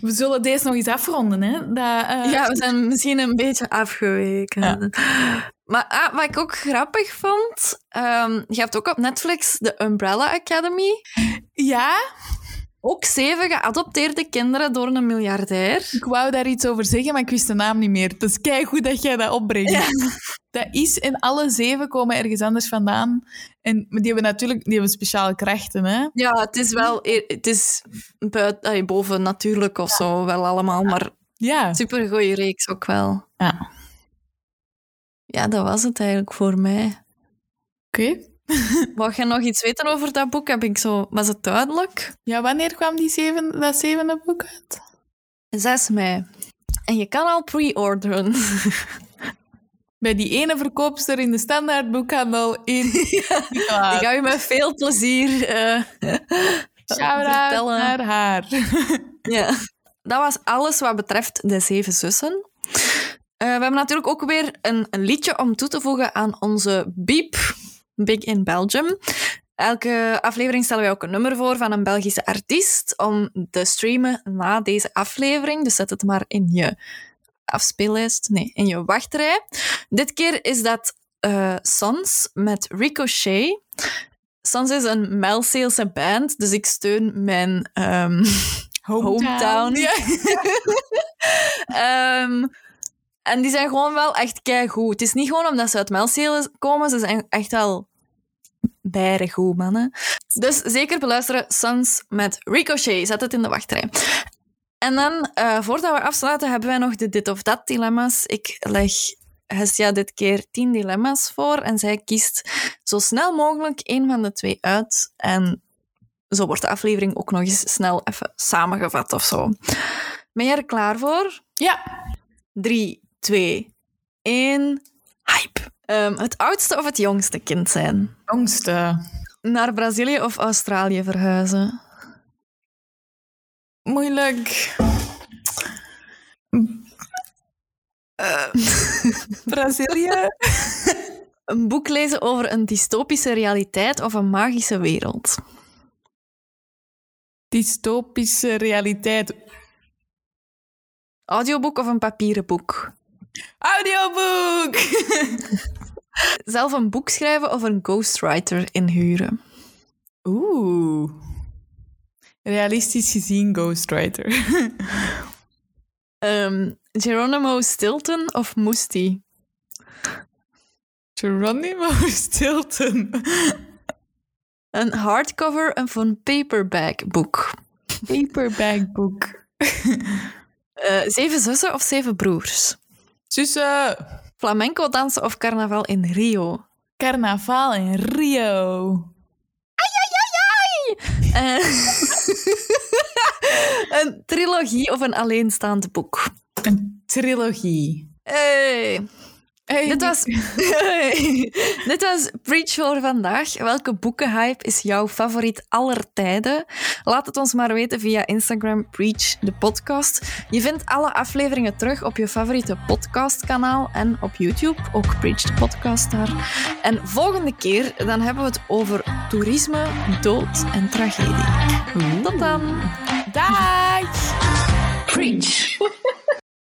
Speaker 2: We zullen deze nog eens afronden, hè? Dat, eh,
Speaker 1: Ja, we zijn misschien een beetje afgeweken.
Speaker 2: Ja.
Speaker 1: Maar ah, wat ik ook grappig vond, ehm, je hebt ook op Netflix de Umbrella Academy.
Speaker 2: ja,
Speaker 1: Ook zeven geadopteerde kinderen door een miljardair.
Speaker 2: ik wou daar iets over zeggen, maar ik wist de naam niet meer. Het is goed dat jij dat opbrengt. Dat is, en alle zeven komen ergens anders vandaan. En die hebben natuurlijk die hebben speciale krachten, hè?
Speaker 1: Ja, het is wel e- het is buiten, boven natuurlijk of zo, wel allemaal, maar
Speaker 2: Ja.
Speaker 1: super goede reeks ook wel.
Speaker 2: ja.
Speaker 1: Ja, dat was het eigenlijk voor mij.
Speaker 2: Oké.
Speaker 1: Wou je nog iets weten over dat boek? Heb ik zo, was het duidelijk?
Speaker 2: Ja, wanneer kwam die zeven, dat zevende boek uit?
Speaker 1: 6 mei. En je kan al pre-orderen.
Speaker 2: Bij die ene verkoopster in de standaardboekhandel in Klaar.
Speaker 1: Ik ga je met veel plezier
Speaker 2: Shout-out
Speaker 1: vertellen.
Speaker 2: naar haar.
Speaker 1: Ja. Dat was alles wat betreft de zeven zussen. Eh, we hebben natuurlijk ook weer een, een liedje om toe te voegen aan onze Beep, Big in Belgium. Elke aflevering stellen wij ook een nummer voor van een Belgische artiest om te streamen na deze aflevering. Dus zet het maar in je afspeellijst, nee, in je wachtrij. Dit keer is dat eh Sons met Ricochet. Sons is een Melseelse band, dus ik steun mijn ehm, hometown.
Speaker 2: Ja.
Speaker 1: Ehm, en die zijn gewoon wel echt keigoed. Het is niet gewoon omdat ze uit Melseelen komen, ze zijn echt wel bijregoed, mannen. Dus zeker beluisteren Sons met Ricochet. Zet het in de wachtrij. En dan, eh, voordat we afsluiten, hebben wij nog de dit of dat dilemma's. Ik leg Hestia dit keer tien dilemma's voor en zij kiest zo snel mogelijk één van de twee uit. En zo wordt de aflevering ook nog eens snel even samengevat of zo. Ben jij er klaar voor?
Speaker 2: ja.
Speaker 1: 3, 2, 1. Hype. Ehm, het oudste of het jongste kind zijn?
Speaker 2: Jongste.
Speaker 1: Naar Brazilië of Australië verhuizen?
Speaker 2: Moeilijk.
Speaker 1: Eh,
Speaker 2: Brazilië?
Speaker 1: een boek lezen over een dystopische realiteit of een magische wereld?
Speaker 2: Dystopische realiteit.
Speaker 1: Audioboek of een papieren boek?
Speaker 2: Audioboek!
Speaker 1: Zelf een boek schrijven of een ghostwriter inhuren?
Speaker 2: Oeh. Realistisch gezien Ghostwriter.
Speaker 1: Ehm, Geronimo Stilton of Moestie?
Speaker 2: Geronimo Stilton.
Speaker 1: Een hardcover of een paperback boek?
Speaker 2: Paperback book.
Speaker 1: Eh, zeven zussen of zeven broers?
Speaker 2: Zussen.
Speaker 1: Flamenco dansen of carnaval in Rio?
Speaker 2: Carnaval in Rio.
Speaker 1: Eh, een trilogie of een alleenstaand boek?
Speaker 2: Een trilogie.
Speaker 1: Hey.
Speaker 2: Hey,
Speaker 1: Dit was, dit was Preach voor vandaag. Welke boekenhype is jouw favoriet aller tijden? Laat het ons maar weten via Instagram Preach de podcast. Je vindt alle afleveringen terug op je favoriete podcastkanaal en op YouTube, ook Preach de podcast daar. En volgende keer dan hebben we het over toerisme, dood en tragedie. Tot dan!
Speaker 2: Dag!
Speaker 3: Preach.